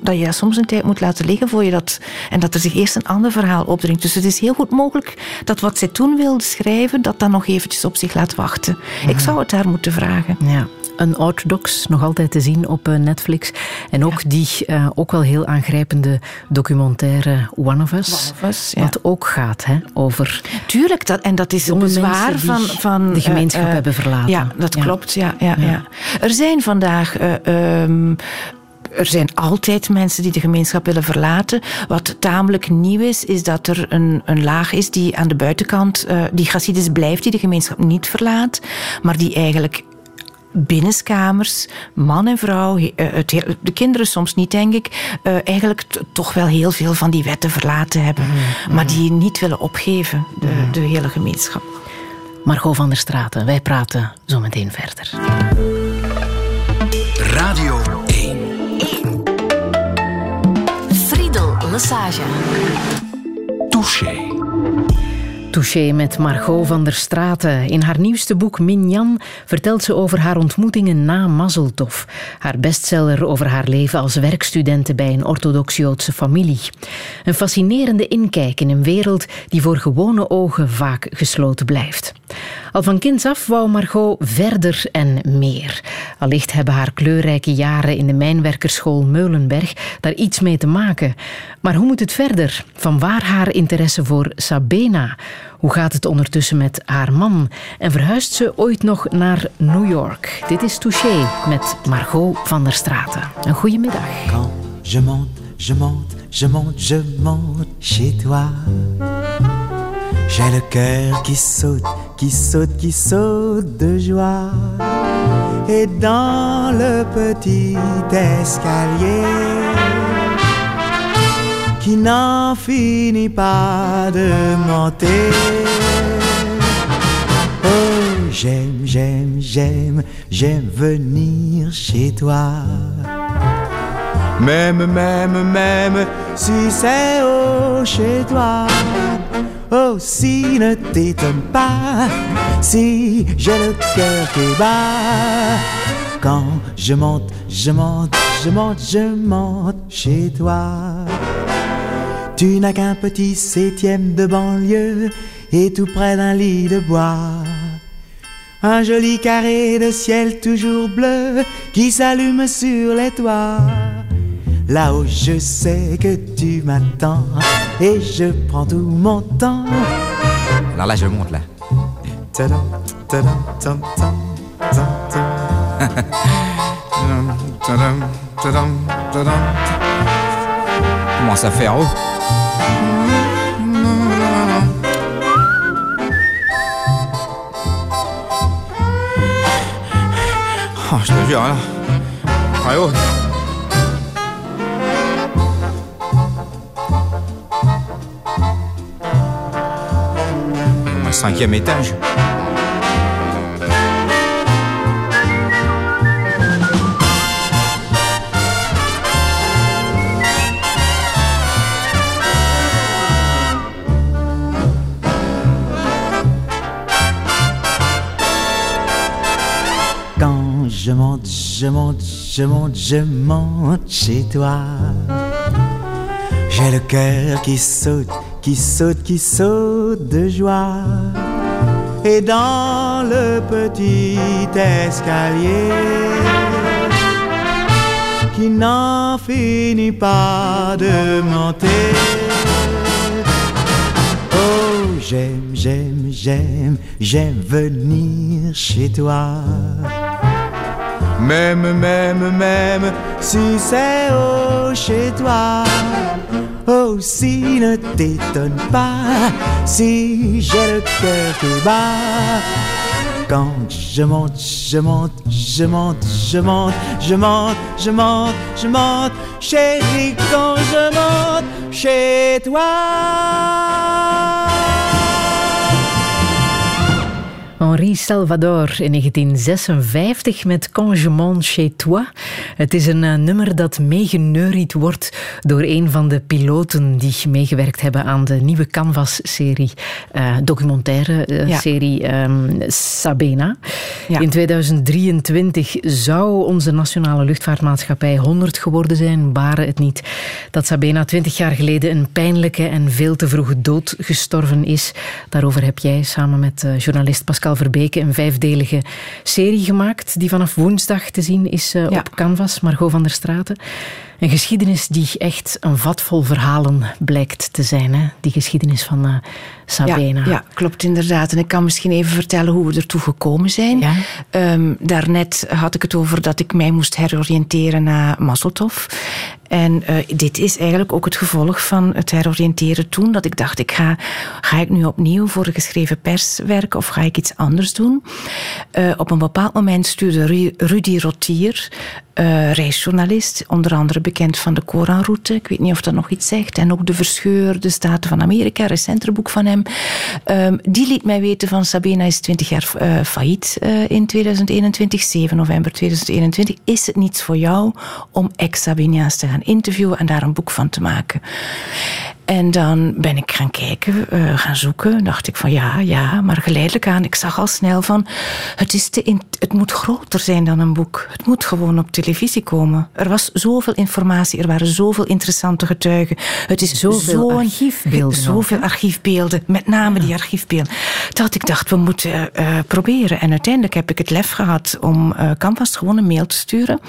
dat je soms een tijd moet laten liggen voor je dat... En dat er zich eerst een ander verhaal opdringt. Dus het is heel goed mogelijk dat wat zij toen wilde schrijven, dat dan nog eventjes op zich laat wachten. Ik zou het haar moeten vragen. Ja. Een Orthodox, nog altijd te zien op Netflix. En ook ja. die uh, ook wel heel aangrijpende documentaire One of Us. One of Us ja. Wat ook gaat hè, over... Tuurlijk, dat, en dat is een bezwaar van, van... De gemeenschap uh, hebben verlaten. Ja, dat klopt. Ja, ja, ja. Er zijn vandaag... Um, er zijn altijd mensen die de gemeenschap willen verlaten. Wat tamelijk nieuw is, is dat er een, een laag is die aan de buitenkant, uh, die Hasidis blijft, die de gemeenschap niet verlaat, maar die eigenlijk binnenskamers, man en vrouw, het, de kinderen soms niet, denk ik, uh, eigenlijk toch wel heel veel van die wetten verlaten hebben. Mm. Maar die niet willen opgeven, de, mm. de hele gemeenschap. Margot van der Straten, wij praten zo meteen verder. Radio Massage. Touché. Touché met Margot van der Straten. In haar nieuwste boek Minjan vertelt ze over haar ontmoetingen na Mazeltov. Haar bestseller over haar leven als werkstudente bij een orthodox-Joodse familie. Een fascinerende inkijk in een wereld die voor gewone ogen vaak gesloten blijft. Al van kinds af wou Margot verder en meer. Allicht hebben haar kleurrijke jaren in de mijnwerkerschool Meulenberg daar iets mee te maken. Maar hoe moet het verder? Van waar haar interesse voor Sabena? Hoe gaat het ondertussen met haar man? En verhuist ze ooit nog naar New York? Dit is Touché met Margot van der Straten. Een goede middag. Je monte, je monte, je monte, je monte chez toi. J'ai le cœur qui saute, qui saute, qui saute de joie. Et dans le petit escalier n'en finit pas de monter. Oh, j'aime, j'aime, j'aime, j'aime venir chez toi. Même, même, même si c'est haut chez toi. Oh, si ne t'étonne pas si j'ai le cœur qui bat. Quand je monte, je monte, je monte, je monte chez toi. Tu n'as qu'un petit septième de banlieue et tout près d'un lit de bois. Un joli carré de ciel toujours bleu qui s'allume sur les toits. Là-haut, je sais que tu m'attends et je prends tout mon temps. Alors là, je monte là. Commence à faire haut. Oh, je te jure, là. Très haut. Cinquième étage. Je monte, je monte, je monte, je monte chez toi. J'ai le cœur qui saute, qui saute, qui saute de joie. Et dans le petit escalier qui n'en finit pas de monter. Oh, j'aime, j'aime, j'aime, j'aime venir chez toi. Même, même, même, si c'est haut chez toi. Oh, si ne t'étonne pas, si j'ai le cœur qui bat. Quand je monte, je monte, je monte, je monte, je monte, je monte, je monte, chérie, quand je monte chez toi. Henri Salvador in 1956 met monte chez toi. Het is een eh, nummer dat meegeneuried wordt door een van de piloten die meegewerkt hebben aan de nieuwe Canvas-serie, eh, documentaire eh, Ja. ehm, Sabena. Ja. In 2023 zou onze nationale luchtvaartmaatschappij 100 geworden zijn, waren het niet dat Sabena 20 jaar geleden een pijnlijke en veel te vroege dood gestorven is. Daarover heb jij samen met journalist Pascal Verbeke een vijfdelige serie gemaakt die vanaf woensdag te zien is eh, op Canvas, Margot van der Straten. Een geschiedenis die echt een vat vol verhalen blijkt te zijn. Hè? Die geschiedenis van eh, Sabena. Ja, ja, klopt inderdaad. En ik kan misschien even vertellen hoe we ertoe gekomen zijn. Ja. Ehm, daarnet had ik het over dat ik mij moest heroriënteren naar Mazeltov. En eh, dit is eigenlijk ook het gevolg van het heroriënteren toen. Dat ik dacht, ik ga, ga ik nu opnieuw voor de geschreven pers werken of ga ik iets anders doen? Eh, op een bepaald moment stuurde Ru- Rudy Rotier, reisjournalist, onder andere bekend van de Koranroute. Ik weet niet of dat nog iets zegt. En ook De Verscheur, de Staten van Amerika, recenter boek van hem. Ehm, die liet mij weten van Sabina is 20 jaar eh, failliet eh, in 2021, 7 november 2021. Is het niets voor jou om ex-Sabinia's te gaan interviewen en daar een boek van te maken? En dan ben ik gaan kijken, eh, gaan zoeken. Dacht ik van ja, ja, maar geleidelijk aan. Ik zag al snel van, het, is te in- het moet groter zijn dan een boek. Het moet gewoon op televisie komen. Er was zoveel informatie, er waren zoveel interessante getuigen. Het is Zoveel archiefbeelden Zoveel archiefbeelden, met name die archiefbeelden. Dat ik dacht, we moeten eh, proberen. En uiteindelijk heb ik het lef gehad om eh Canvas gewoon een mail te sturen.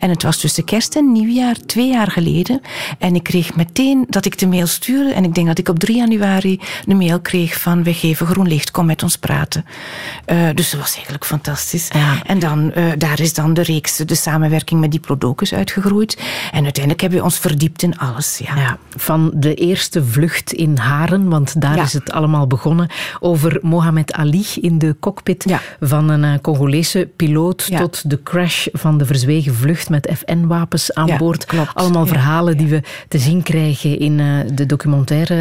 En het was tussen kerst en nieuwjaar, twee jaar geleden. En ik kreeg meteen dat ik de mail stuurde. En ik denk dat ik op 3 januari de mail kreeg van we geven groen licht, kom met ons praten. Eh, dus dat was eigenlijk fantastisch. Ja. En dan, eh, daar is dan de reeks, de samenwerking met Diplodocus uitgegroeid. En uiteindelijk hebben we ons verdiept in alles. Ja. Ja, van de eerste vlucht in Haren, want daar Ja. is het allemaal begonnen, over Mohamed Ali in de cockpit van een eh, Congolese piloot tot de crash van de verzwegen vlucht met FN-wapens aan boord. klopt. Allemaal verhalen die we te zien krijgen in de documentaire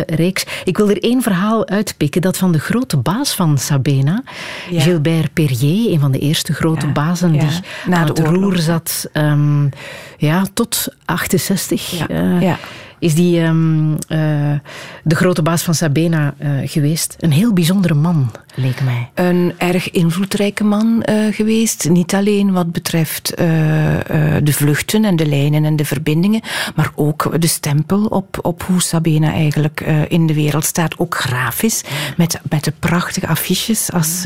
reeks. Ik wil er één verhaal uitpikken, dat van de grote baas van Sabena, Ja. Gilbert Perrier, een van de eerste grote Ja. bazen Ja. die Na aan de het roer zat, ehm, ja, tot 68. Ja. eh, Ja. Is die ehm, eh, de grote baas van Sabena eh, geweest. Een heel bijzondere man, leek mij. Een erg invloedrijke man eh, geweest. Niet alleen wat betreft de vluchten en de lijnen en de verbindingen, maar ook de stempel op, op hoe Sabena eigenlijk in de wereld staat. Ook grafisch, met, met de prachtige affiches. Als,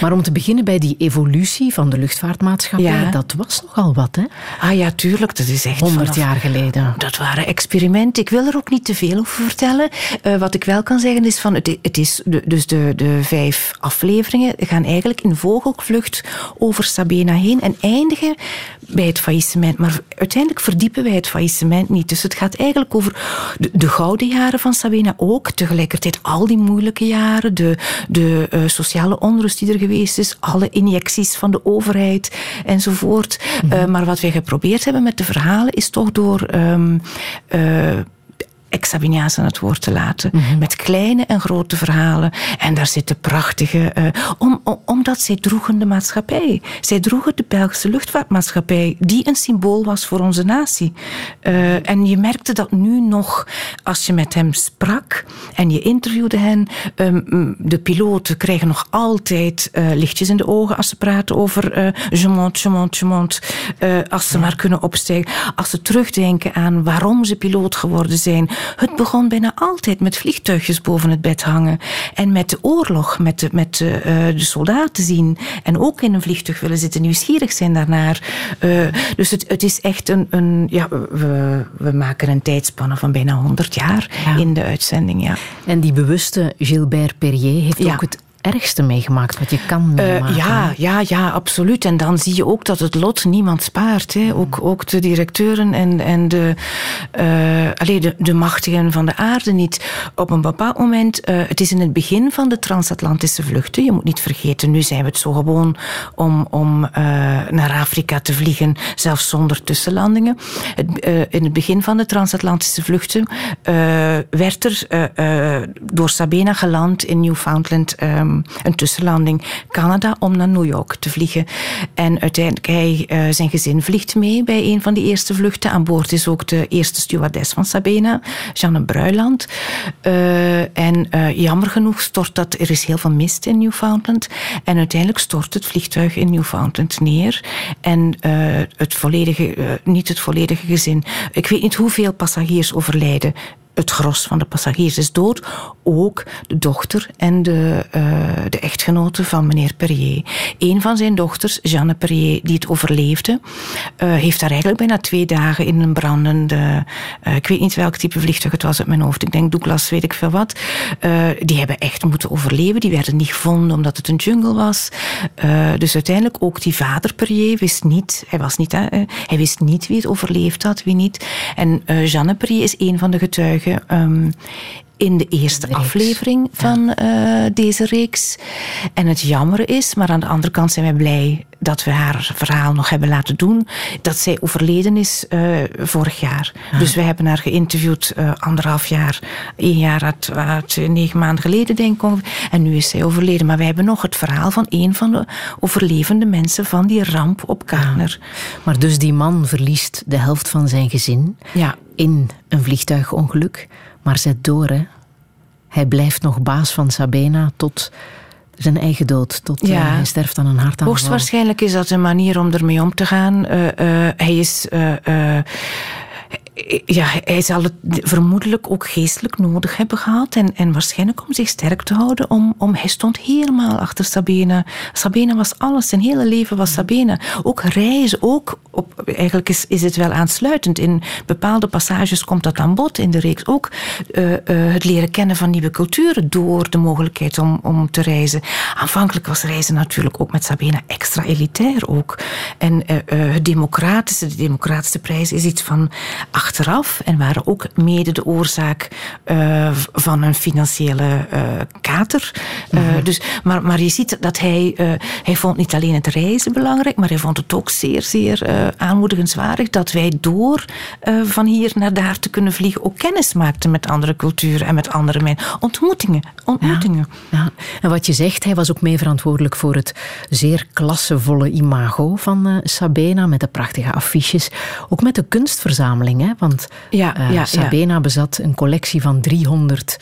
Maar om te beginnen bij die evolutie van de luchtvaartmaatschappij, Ja. dat was nogal wat, hè? ah ja, tuurlijk, dat is echt 100 vanaf- jaar geleden. Dat waren experimenten. Ik wil er ook niet te veel over vertellen. Eh, wat ik wel kan zeggen is van het, het is de, dus de, de vijf afleveringen gaan eigenlijk in vogelvlucht over Sabena heen en eindigen bij het faillissement. Maar uiteindelijk verdiepen wij het faillissement niet. Dus het gaat eigenlijk over de, de gouden jaren van Sabena ook. Tegelijkertijd al die moeilijke jaren, de, de eh, sociale onrust die er geweest is, alle injecties van de overheid enzovoort. Eh, maar wat wij geprobeerd hebben met de verhalen is toch door ehm eh, ex-Sabiniaans aan het woord te laten. Met kleine en grote verhalen. En daar zitten prachtige... eh, om, om- omdat zij droegen de maatschappij. Zij droegen de Belgische luchtvaartmaatschappij, die een symbool was voor onze natie. Eh, en je merkte dat nu nog, als je met hem sprak en je interviewde hen. ehm, mm, de piloten krijgen nog altijd eh, lichtjes in de ogen als ze praten over je monte, je monte, je monte. Als ze maar kunnen opstijgen. Als ze terugdenken aan waarom ze piloot geworden zijn. Het begon bijna altijd met vliegtuigjes boven het bed hangen. En met de oorlog, met de, met de, eh, de soldaten zien. En ook in een vliegtuig willen zitten, nieuwsgierig zijn daarnaar. Eh, dus het, het is echt een... een ja, we, we maken een tijdspanne van bijna 100 jaar Ja. in de uitzending. Ja. En die bewuste Gilbert Perrier heeft Ja. ook het ergste meegemaakt wat je kan Eh, meemaken. ja, ja, ja, absoluut. En dan zie je ook dat het lot niemand spaart. Hè. Ook, ook de directeuren en, en de, eh allee, de, de machtigen van de aarde niet. Op een bepaald moment, eh, het is in het begin van de transatlantische vluchten. Je moet niet vergeten, nu zijn we het zo gewoon om, om naar Afrika te vliegen, zelfs zonder tussenlandingen. Het, in het begin van de transatlantische vluchten werd er door Sabena geland in Newfoundland ehm, een tussenlanding Canada om naar New York te vliegen. En uiteindelijk, hij, eh, zijn gezin vliegt mee bij een van die eerste vluchten. Aan boord is ook de eerste stewardess van Sabena, Jeanne Bruiland. Eh, en eh, jammer genoeg stort dat, er is heel veel mist in Newfoundland. En uiteindelijk stort het vliegtuig in Newfoundland neer. En het volledige, niet het volledige gezin. Ik weet niet hoeveel passagiers overlijden het gros van de passagiers is dood. Ook de dochter en de, eh, de echtgenote van meneer Perrier. Een van zijn dochters, Jeanne Perrier, die het overleefde, eh, heeft daar eigenlijk bijna twee dagen in een brandende... eh, ik weet niet welk type vliegtuig het was uit mijn hoofd. Ik denk Douglas, weet ik veel wat. Die hebben echt moeten overleven. Die werden niet gevonden omdat het een jungle was. Dus uiteindelijk ook die vader Perrier wist niet... Hij, was niet, hij wist niet wie het overleefd had, wie niet. En Jeanne Perrier is een van de getuigen ehm, in de eerste reeks. aflevering van eh, deze reeks. En het jammer is, maar aan de andere kant zijn wij blij dat we haar verhaal nog hebben laten doen, dat zij overleden is eh, vorig jaar. Dus we hebben haar geïnterviewd eh, anderhalf jaar, één jaar uit, uit negen maanden geleden denk ik. En nu is zij overleden. Maar wij hebben nog het verhaal van een van de overlevende mensen van die ramp op Karner. Maar dus die man verliest de helft van zijn gezin Ja. in een vliegtuigongeluk, maar zet door, hè. Hij blijft nog baas van Sabena tot zijn eigen dood. Tot eh, hij sterft aan een hartaanval. Hoogstwaarschijnlijk is dat een manier om ermee om te gaan. Eh, eh, hij is. Ja, hij zal het vermoedelijk ook geestelijk nodig hebben gehad. En, en waarschijnlijk om zich sterk te houden. Om, om, hij stond helemaal achter Sabena. Sabena was alles. Zijn hele leven was Sabena. Ook reizen. Ook op, eigenlijk is, is het wel aansluitend. In bepaalde passages komt dat aan bod in de reeks. Ook eh, eh, het leren kennen van nieuwe culturen. Door de mogelijkheid om, om te reizen. Aanvankelijk was reizen natuurlijk ook met Sabena extra elitair ook. En eh, het democratische, de democratische prijs is iets van achteraf en waren ook mede de oorzaak eh, van een financiële eh, kater. Eh, dus, maar, maar je ziet dat hij, hij vond niet alleen het reizen belangrijk, maar hij vond het ook zeer, zeer aanmoedigenswaardig dat wij door van hier naar daar te kunnen vliegen ook kennis maakten met andere culturen en met andere mensen. Ontmoetingen, ontmoetingen. Ja. En wat je zegt, hij was ook mee verantwoordelijk voor het zeer klassevolle imago van Sabena, met de prachtige affiches. Ook met de kunstverzameling, hè, Want Ja, eh, ja, ja. Sabena bezat een collectie van 300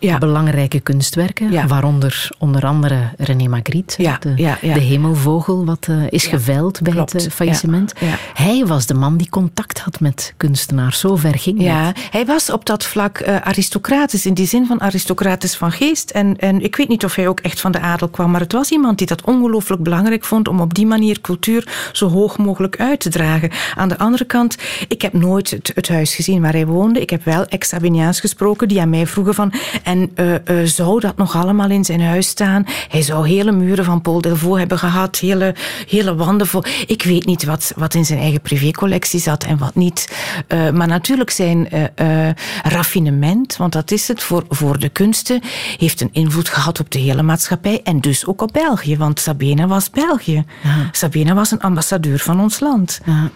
Ja. belangrijke kunstwerken, Ja. waaronder onder andere René Magritte, de, de hemelvogel, wat eh, is geveild bij klopt. het eh, faillissement. Hij was de man die contact had met kunstenaars. Zo ver ging het. Ja, hij was op dat vlak eh, aristocratisch, in die zin van aristocratisch van geest. En, en ik weet niet of hij ook echt van de adel kwam, maar het was iemand die dat ongelooflijk belangrijk vond om op die manier cultuur zo hoog mogelijk uit te dragen. Aan de andere kant, ik heb nooit het, het huis gezien waar hij woonde. Ik heb wel ex-Sabiniaans gesproken die aan mij vroegen van, en eh, eh, zou dat nog allemaal in zijn huis staan? Hij zou hele muren van Paul Delvaux hebben gehad, hele, hele wanden vol. Ik weet niet wat, wat in zijn eigen privécollectie zat en wat niet. Eh, maar natuurlijk zijn raffinement, want dat is het voor, voor de kunsten, heeft een invloed gehad op de hele maatschappij en dus ook op België, want Sabina was België. Sabina was een ambassadeur van ons land. Ja.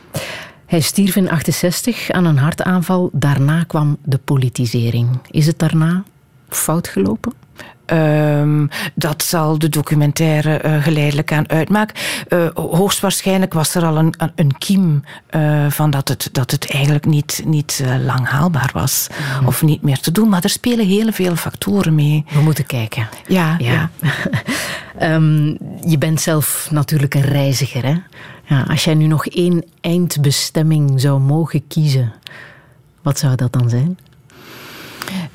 Hij stierf in 68 aan een hartaanval. Daarna kwam de politisering. Is het daarna fout gelopen? Ehm, dat zal de documentaire eh, geleidelijk aan uitmaken. Eh, hoogstwaarschijnlijk was er al een, een- kiem eh, van dat het, dat het eigenlijk niet, niet lang haalbaar was. Of niet meer te doen. Maar er spelen heel veel factoren mee. We moeten kijken. Ja, ja. Ehm, je bent zelf natuurlijk een reiziger. Hè? Ja, als jij nu nog één eindbestemming zou mogen kiezen, wat zou dat dan zijn?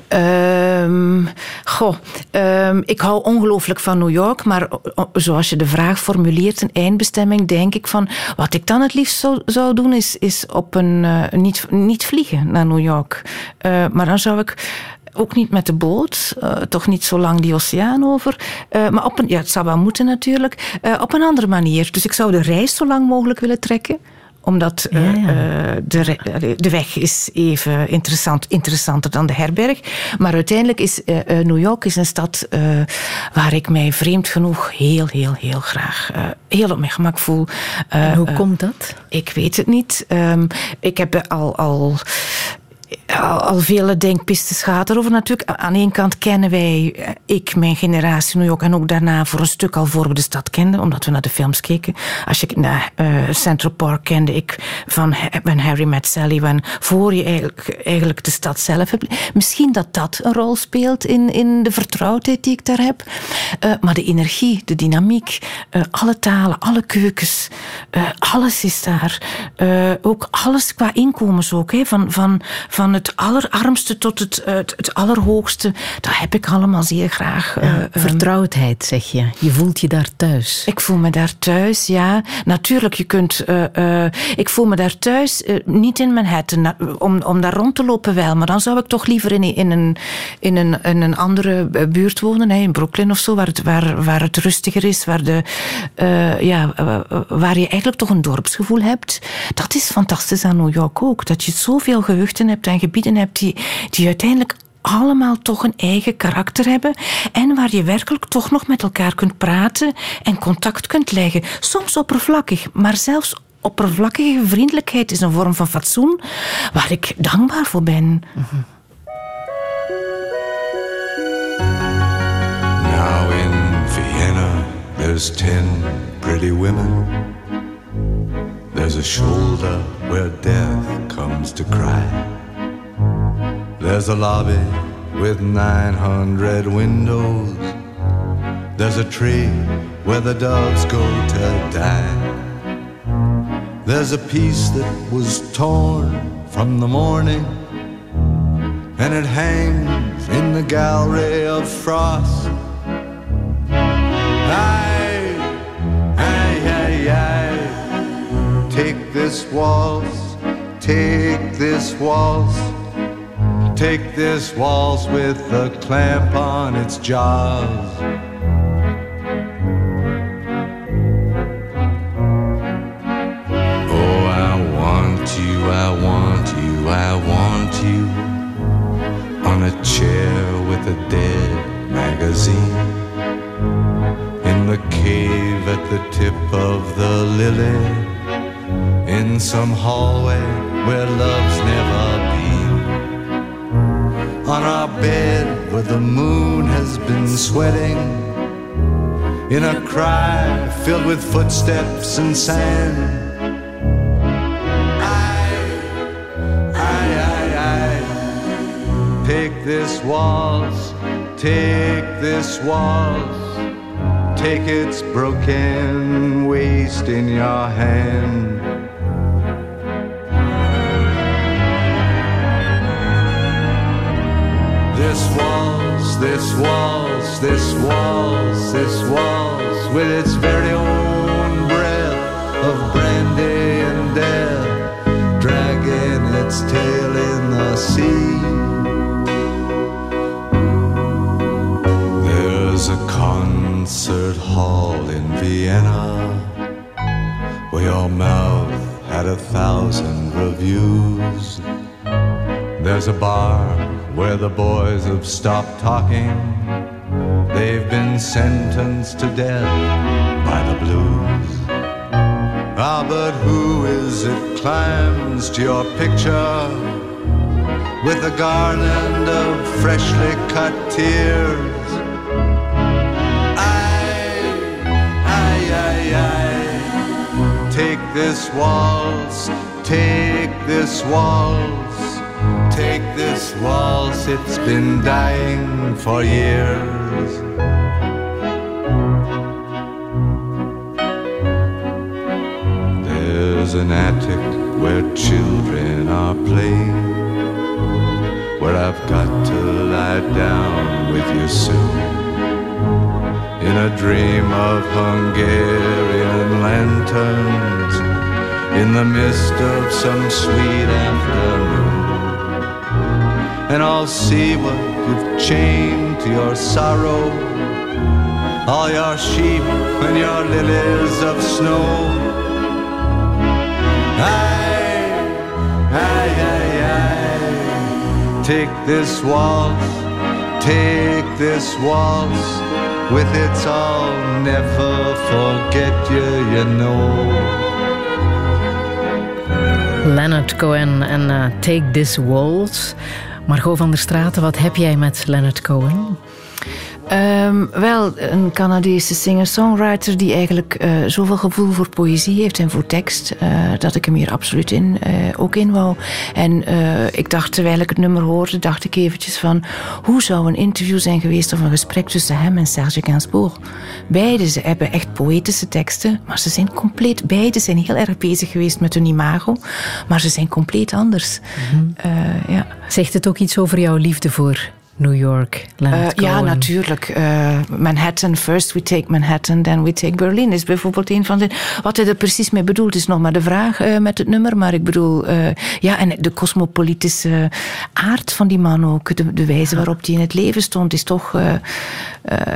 Ehm, goh, ehm, ik hou ongelooflijk van New York, maar zoals je de vraag formuleert, een eindbestemming, denk ik van wat ik dan het liefst zou, zou doen, is, is op een eh, niet, niet vliegen naar New York. Eh, maar dan zou ik ook niet met de boot, eh, toch niet zo lang die oceaan over. Maar op een, ja, het zou wel moeten natuurlijk, op een andere manier. Dus ik zou de reis zo lang mogelijk willen trekken omdat eh, Ja, ja. eh, de, de weg is even interessant, interessanter dan de herberg. Maar uiteindelijk is eh, New York is een stad waar ik mij vreemd genoeg heel, heel, heel graag heel op mijn gemak voel. Hoe komt dat? ik weet het niet. Ehm, ik heb al, al, al, al vele denkpistes gehad erover. Natuurlijk, aan één kant kennen wij, eh, ik, mijn generatie New York, en ook daarna voor een stuk al voor we de stad kenden, omdat we naar de films keken. Als je naar eh, Central Park kende ik van When Harry Met Sally, voor je eigenlijk, eigenlijk de stad zelf hebt. Misschien dat dat een rol speelt in, in de vertrouwdheid die ik daar heb. Eh, maar de energie, de dynamiek, alle talen, alle keukens, alles is daar. Ook alles qua inkomens ook, hè, van, van het allerarmste tot het, het, het allerhoogste. Dat heb ik allemaal zeer graag. eh, Ja, ehm, vertrouwdheid, zeg je. Je voelt je daar thuis. ik voel me daar thuis, ja. Natuurlijk, je kunt. eh, eh, ik voel me daar thuis, niet in Manhattan. Om, om daar rond te lopen wel, maar dan zou ik toch liever in, in, een, in, een, in een andere buurt wonen, hè, in Brooklyn of zo, waar het, waar, waar het rustiger is, waar, de, ja, waar je eigenlijk toch een dorpsgevoel hebt. Dat is fantastisch aan New York ook. Dat je zoveel gehuchten hebt en gebieden hebt die, die uiteindelijk allemaal toch een eigen karakter hebben en waar je werkelijk toch nog met elkaar kunt praten en contact kunt leggen. Soms oppervlakkig, maar zelfs oppervlakkige vriendelijkheid is een vorm van fatsoen waar ik dankbaar voor ben. In Vienna, there's ten pretty women. There's a shoulder where death comes to cry. There's a lobby with 900 windows. There's a tree where the doves go to die. There's a piece that was torn from the morning, and it hangs in the gallery of frost. Aye, aye, aye, aye. Take this waltz, take this waltz, take this waltz with a clamp on its jaws. Oh, I want you, I want you, I want you on a chair with a dead magazine. In the cave at the tip of the lily. In some hallway where love's never been on our bed where the moon has been sweating. In a cry filled with footsteps and sand. I, I, I, I. Take this waltz, take this waltz, take its broken waste in your hand. This waltz, this waltz, this waltz, with its very own breath of brandy and death, dragging its tail in the sea. There's a concert hall in Vienna where your mouth had a thousand reviews. There's a bar where the boys have stopped talking. They've been sentenced to death by the blues. Ah, but who is it climbs to your picture with a garland of freshly cut tears? Take this waltz, take this waltz. Take this waltz, it's been dying for years. There's an attic where children are playing, where I've got to lie down with you soon. In a dream of Hungarian lanterns, in the mist of some sweet afternoon and I'll see what you've chained to your sorrow. All your sheep and your lilies of snow. Aye, aye, aye, aye. Take this waltz, take this waltz. With its I'll never forget you, you know. Leonard Cohen en uh, Take This Waltz. Margot van der Straten, wat heb jij met Leonard Cohen? Um, wel, een Canadese singer-songwriter die eigenlijk uh, zoveel gevoel voor poëzie heeft en voor tekst, uh, dat ik hem hier absoluut in, uh, ook in wou. En ik dacht, terwijl ik het nummer hoorde, dacht ik eventjes van, hoe zou een interview zijn geweest of een gesprek tussen hem en Serge Gainsbourg? Beide ze hebben echt poëtische teksten, maar ze zijn compleet, beide zijn heel erg bezig geweest met hun imago, maar ze zijn compleet anders. Mm -hmm. ja. Zegt het ook iets over jouw liefde voor New York, uh, Ja, natuurlijk. Uh, Manhattan, first we take Manhattan, then we take Berlin. Is bijvoorbeeld een van de... Wat hij er precies mee bedoelt, is nog maar de vraag uh, met het nummer. Maar ik bedoel... ja, en de cosmopolitische aard van die man ook. De, de wijze waarop hij in het leven stond, is toch...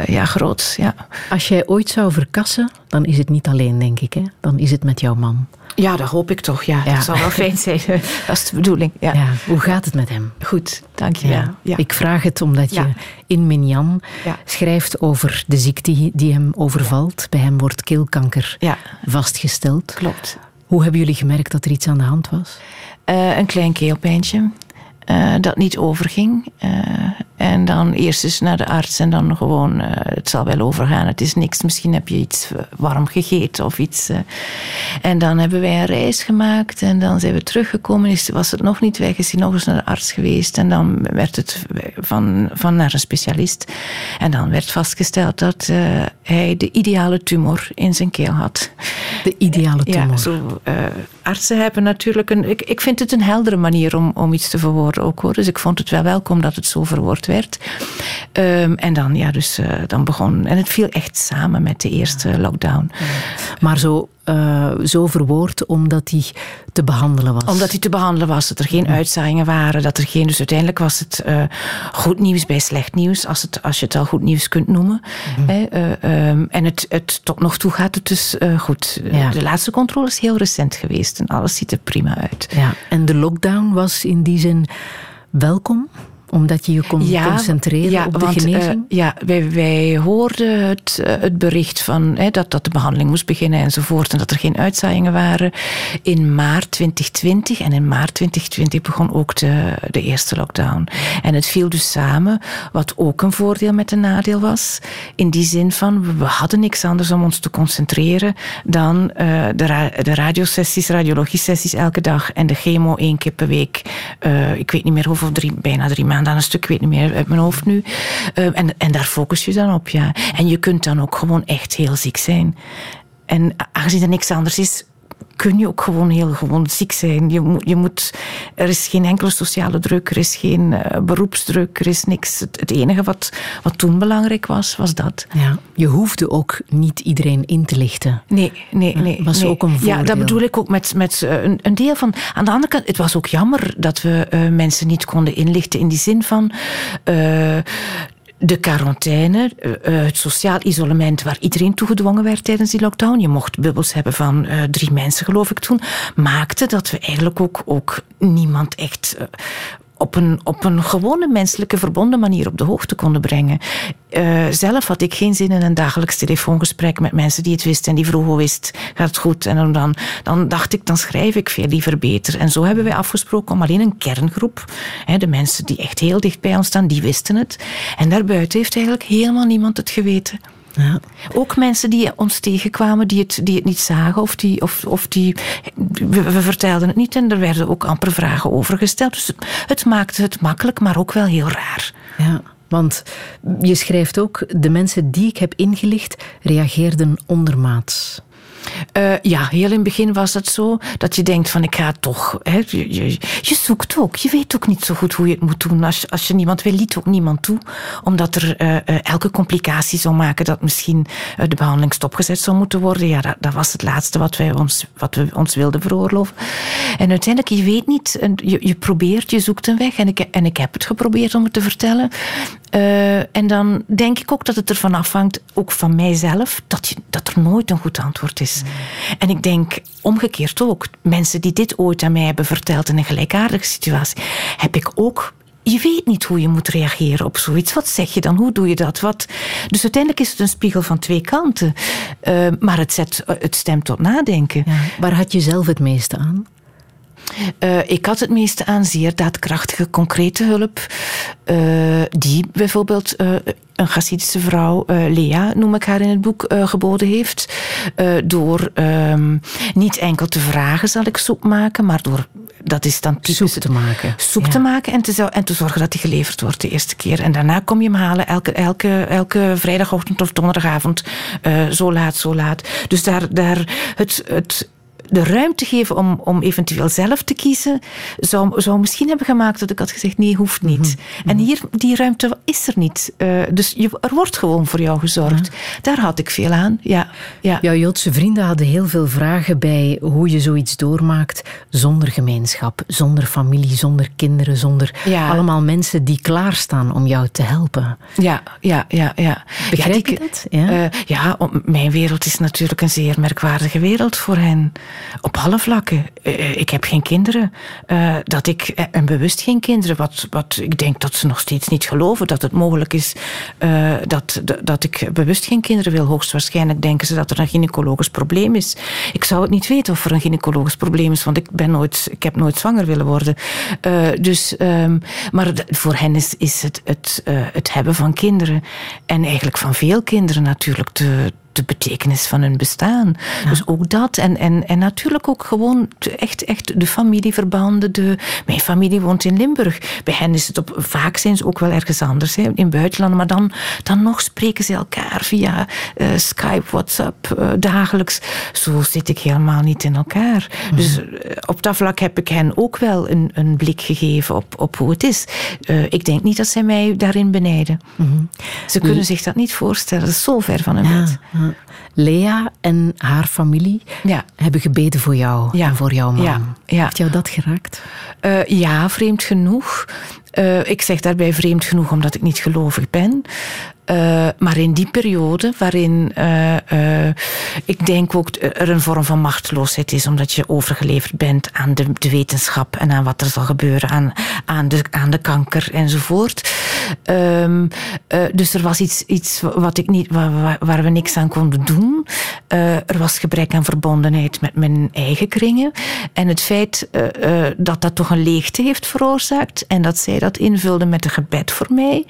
ja, groot, ja. Als jij ooit zou verkassen, dan is het niet alleen, denk ik. Hè? Dan is het met jouw man. Ja, dat hoop ik toch. Ja, ja. dat zal wel fijn zijn. dat is de bedoeling. Ja. ja. Hoe gaat het met hem? Goed, dank je. Ja. Ik vraag het omdat je in Minjan schrijft over de ziekte die hem overvalt. Bij hem wordt keelkanker vastgesteld. Klopt. Hoe hebben jullie gemerkt dat er iets aan de hand was? Uh, een klein keelpijntje. Uh, dat niet overging. Uh, en dan eerst eens naar de arts en dan gewoon, uh, het zal wel overgaan, het is niks. Misschien heb je iets warm gegeten of iets. en dan hebben wij een reis gemaakt en dan zijn we teruggekomen. Is, was het nog niet weg, is hij nog eens naar de arts geweest. En dan werd het van, van naar een specialist. En dan werd vastgesteld dat hij de ideale tumor in zijn keel had. De ideale tumor? Ja, zo, artsen hebben natuurlijk een... Ik, ik vind het een heldere manier om, om iets te verwoorden ook hoor. Dus ik vond het wel welkom dat het zo verwoord werd. Um, en dan, ja, dus uh, dan begon. En het viel echt samen met de eerste lockdown. Maar zo uh, zo verwoord omdat hij te behandelen was. Omdat hij te behandelen was, dat er geen uitzaaiingen waren, dat er geen. Dus uiteindelijk was het uh, goed nieuws bij slecht nieuws, als, het, als je het al goed nieuws kunt noemen. Mm -hmm. uh, um, en het, het, tot nog toe gaat het dus goed. Ja. De laatste controle is heel recent geweest en alles ziet er prima uit. Ja, en de lockdown was in die zin welkom? Omdat je je kon ja, concentreren ja, op de want, genezing? Uh, ja, wij, wij hoorden het, uh, het bericht van, hè, dat, dat de behandeling moest beginnen enzovoort. En dat er geen uitzaaiingen waren in maart 2020. En in maart 2020 begon ook de, de eerste lockdown. En het viel dus samen, wat ook een voordeel met een nadeel was. In die zin van, we hadden niks anders om ons te concentreren dan uh, de, ra de radiosessies, radiologie-sessies elke dag. En de chemo één keer per week. ik weet niet meer hoeveel, drie, bijna drie maanden dan een stuk, weet niet meer uit mijn hoofd nu. Eh, en, en daar focus je dan op, ja. En je kunt dan ook gewoon echt heel ziek zijn. En aangezien er niks anders is, kun je ook gewoon heel gewoon ziek zijn. Je, moet, je moet, er is geen enkele sociale druk, er is geen uh, beroepsdruk, er is niks. Het, het, enige wat, wat toen belangrijk was, was dat. Ja, je hoefde ook niet iedereen in te lichten. Nee, nee, nee. was nee. ook een voordeel. Ja, dat bedoel ik ook met, met uh, een, een, deel van... Aan de andere kant, het was ook jammer dat we uh, mensen niet konden inlichten in die zin van de quarantaine, het sociaal isolement waar iedereen toegedwongen werd tijdens die lockdown. Je mocht bubbels hebben van uh, drie mensen, geloof ik toen. Maakte dat we eigenlijk ook, ook niemand echt op een, op een gewone menselijke verbonden manier op de hoogte konden brengen. Uh, zelf had ik geen zin in een dagelijks telefoongesprek met mensen die het wisten en die vroegen wist, gaat het goed? En dan, dan dacht ik, dan schrijf ik veel liever beter. En zo hebben wij afgesproken om alleen een kerngroep, hè, de mensen die echt heel dicht bij ons staan, die wisten het. En daarbuiten heeft eigenlijk helemaal niemand het geweten. Ja. Ook mensen die ons tegenkwamen, die het, die het niet zagen of die. Of, of die we, we, vertelden het niet en er werden ook amper vragen over gesteld. Dus het maakte het makkelijk, maar ook wel heel raar. Ja. Want je schrijft ook, de mensen die ik heb ingelicht reageerden ondermaats. Uh, ja, heel in het begin was het zo dat je denkt van ik ga toch. Hè, je, je, zoekt ook. Je weet ook niet zo goed hoe je het moet doen. Als als je niemand wil, liet ook niemand toe. Omdat er uh, uh, elke complicatie zou maken dat misschien de behandeling stopgezet zou moeten worden. Ja, dat, dat, was het laatste wat, wij ons, wat we ons wilden veroorloven. En uiteindelijk, je weet niet. Je, je probeert, je zoekt een weg. En ik, en ik heb het geprobeerd om het te vertellen. en dan denk ik ook dat het ervan afhangt, ook van mijzelf, dat, je, dat er nooit een goed antwoord is. En ik denk omgekeerd ook, mensen die dit ooit aan mij hebben verteld in een gelijkaardige situatie, heb ik ook je weet niet hoe je moet reageren op zoiets. Wat zeg je dan? Hoe doe je dat? Wat? Dus uiteindelijk is het een spiegel van twee kanten. Uh, maar het, zet, het stemt tot nadenken. Waar had je zelf het meeste aan? Uh, ik had het meeste aan zeer daadkrachtige, concrete hulp. Uh, die bijvoorbeeld uh, een Hasidische vrouw, Lea noem ik haar in het boek, geboden heeft. door um, niet enkel te vragen, zal ik soep maken, maar door dat is dan soep te maken. Soep ja. te maken en te, en te zorgen dat die geleverd wordt de eerste keer. En daarna kom je hem halen elke, elke, elke vrijdagochtend of donderdagavond. Uh, zo laat, zo laat. Dus daar, daar het, het, de ruimte geven om, om eventueel zelf te kiezen, zou, zou misschien hebben gemaakt dat ik had gezegd: nee, hoeft niet. Mm -hmm. En hier, die ruimte is er niet. Uh, dus je, er wordt gewoon voor jou gezorgd. Ja. Daar had ik veel aan. Ja, ja. Jouw Joodse vrienden hadden heel veel vragen bij hoe je zoiets doormaakt zonder gemeenschap, zonder familie, zonder kinderen, zonder ja. allemaal mensen die klaarstaan om jou te helpen. Ja, ja, ja. ja. Begrijp je dat? Ja, uh, ja, mijn wereld is natuurlijk een zeer merkwaardige wereld voor hen op alle vlakken. Ik heb geen kinderen. Uh, dat ik, en bewust geen kinderen, wat, wat ik denk dat ze nog steeds niet geloven dat het mogelijk is dat, dat ik bewust geen kinderen wil. Hoogstwaarschijnlijk denken ze dat er een gynaecologisch probleem is. Ik zou het niet weten of er een gynaecologisch probleem is, want ik, ben nooit, ik heb nooit zwanger willen worden. Dus, um, maar voor hen is, is het, het, het hebben van kinderen en eigenlijk van veel kinderen natuurlijk de de betekenis van hun bestaan. Ja. Dus ook dat. En, en, en natuurlijk ook gewoon echt, echt de familieverbanden. De, mijn familie woont in Limburg. Bij hen is het op, vaak zijn ze ook wel ergens anders, hè, in buitenland. Maar dan, dan nog spreken ze elkaar via uh, Skype, WhatsApp, uh, dagelijks. Zo zit ik helemaal niet in elkaar. Mm. Dus uh, op dat vlak heb ik hen ook wel een, een blik gegeven op, op hoe het is. ik denk niet dat zij mij daarin benijden. Mm. Ze kunnen mm. zich dat niet voorstellen. Dat is zo ver van hun ja. Lea en haar familie ja. hebben gebeden voor jou ja. en voor jouw man. Ja. Heeft jou dat geraakt? Uh, ja, vreemd genoeg. Uh, ik zeg daarbij vreemd genoeg omdat ik niet gelovig ben. Uh, maar in die periode waarin uh, ik denk ook er een vorm van machteloosheid is, omdat je overgeleverd bent aan de, de wetenschap en aan wat er zal gebeuren, aan, aan, de, aan de kanker enzovoort. Um, dus er was iets, iets wat ik niet, waar, waar we niks aan konden doen. er was gebrek aan verbondenheid met mijn eigen kringen. En het feit dat dat toch een leegte heeft veroorzaakt en dat zij dat invulde met een gebed voor mij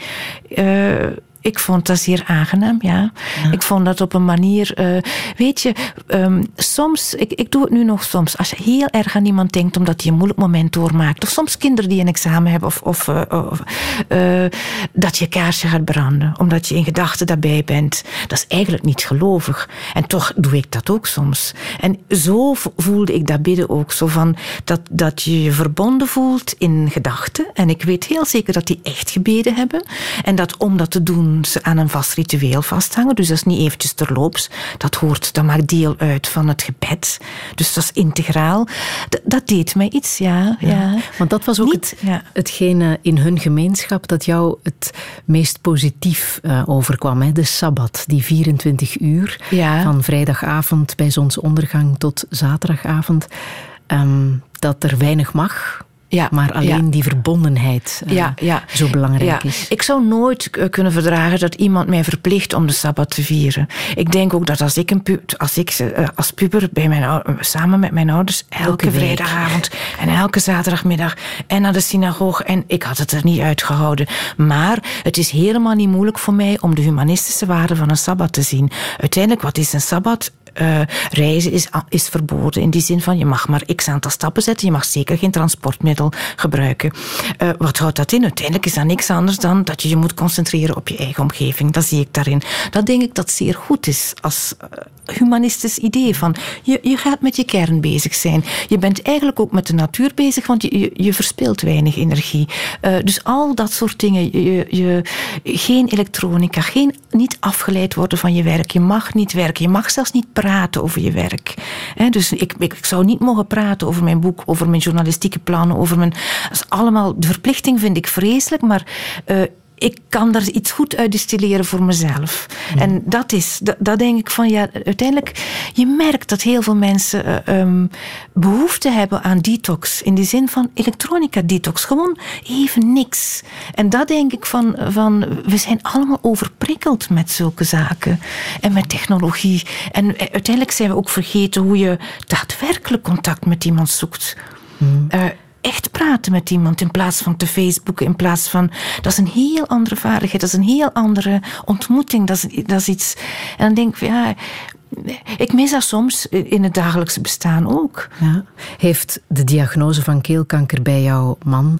ik vond dat zeer aangenaam, ja. Ik vond dat op een manier... eh, weet je, ehm, soms... Ik, ik doe het nu nog soms. Als je heel erg aan iemand denkt omdat hij een moeilijk moment doormaakt. Of soms kinderen die een examen hebben. Of, of, eh, of, eh, dat je kaarsje gaat branden. Omdat je in gedachten daarbij bent. Dat is eigenlijk niet gelovig. En toch doe ik dat ook soms. En zo voelde ik dat bidden ook. Zo van dat, dat je je verbonden voelt in gedachten. En ik weet heel zeker dat die echt gebeden hebben. En dat om dat te doen ze aan een vast ritueel vasthangen. Dus dat is niet eventjes terloops. Dat hoort, dat maakt deel uit van het gebed. Dus dat is integraal. D- dat deed mij iets, ja. ja. Want dat was ook Niet- het, ja. hetgene in hun gemeenschap dat jou het meest positief eh, overkwam. Hè? De Sabbat, die 24 uur Ja. van vrijdagavond bij zonsondergang tot zaterdagavond. Ehm, dat er weinig mag, Ja, maar alleen ja. die verbondenheid eh, Ja, ja. zo belangrijk Ja, is. Ik zou nooit eh, kunnen verdragen dat iemand mij verplicht om de Sabbat te vieren. Ik denk ook dat als ik, een pu als, ik eh, als puber bij mijn, samen met mijn ouders elke, Elke vrijdagavond en elke zaterdagmiddag en naar de synagoge en ik had het er niet uitgehouden. Maar het is helemaal niet moeilijk voor mij om de humanistische waarde van een Sabbat te zien. Uiteindelijk, wat is een Sabbat? Eh, reizen is, is verboden in die zin van je mag maar x aantal stappen zetten, je mag zeker geen transportmiddel gebruiken. Eh, wat houdt dat in? Uiteindelijk is dat niks anders dan dat je je moet concentreren op je eigen omgeving. Dat zie ik daarin. Dat denk ik dat zeer goed is als eh, humanistisch idee van je, je gaat met je kern bezig zijn. Je bent eigenlijk ook met de natuur bezig, want je, je, verspilt weinig energie. Dus al dat soort dingen, je, je, geen elektronica, geen, niet afgeleid worden van je werk. Je mag niet werken, je mag zelfs niet praten over je werk. Dus ik, ik, ik zou niet mogen praten over mijn boek, over mijn journalistieke plannen, over mijn... Dat is allemaal, de verplichting vind ik vreselijk, maar... eh, ik kan daar iets goed uit distilleren voor mezelf. En dat is, dat, dat denk ik van ja, uiteindelijk, je merkt dat heel veel mensen eh, ehm, behoefte hebben aan detox. In de zin van elektronica detox. Gewoon even niks. En dat denk ik van, van we zijn allemaal overprikkeld met zulke zaken. En met technologie. En eh, uiteindelijk zijn we ook vergeten hoe je daadwerkelijk contact met iemand zoekt. Eh, echt praten met iemand in plaats van te Facebooken, in plaats van. Dat is een heel andere vaardigheid, dat is een heel andere ontmoeting. Dat is, dat is iets. En dan denk ik, van, ja, ik mis dat soms in het dagelijkse bestaan ook. Ja. Heeft de diagnose van keelkanker bij jouw man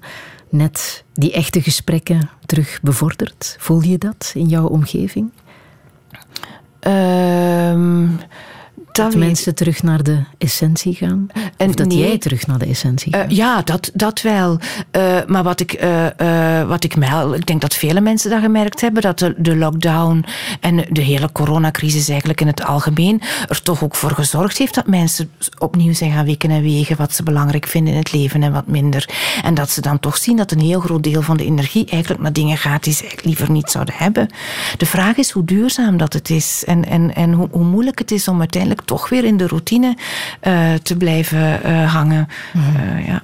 net die echte gesprekken terug bevorderd? Voel je dat in jouw omgeving? Ehm, dat mensen terug naar de essentie gaan? En of dat nee. jij terug naar de essentie Eh, gaat? ja, dat, dat wel. Eh, maar wat ik, eh, wat ik wel, ik denk dat vele mensen dat gemerkt hebben, dat de, de lockdown en de hele coronacrisis eigenlijk in het algemeen er toch ook voor gezorgd heeft dat mensen opnieuw zijn gaan wikken en wegen wat ze belangrijk vinden in het leven en wat minder. En dat ze dan toch zien dat een heel groot deel van de energie eigenlijk naar dingen gaat die ze eigenlijk liever niet zouden hebben. De vraag is hoe duurzaam dat het is en, en, en hoe, hoe moeilijk het is om uiteindelijk toch weer in de routine eh, te blijven eh, hangen. Eh, ja.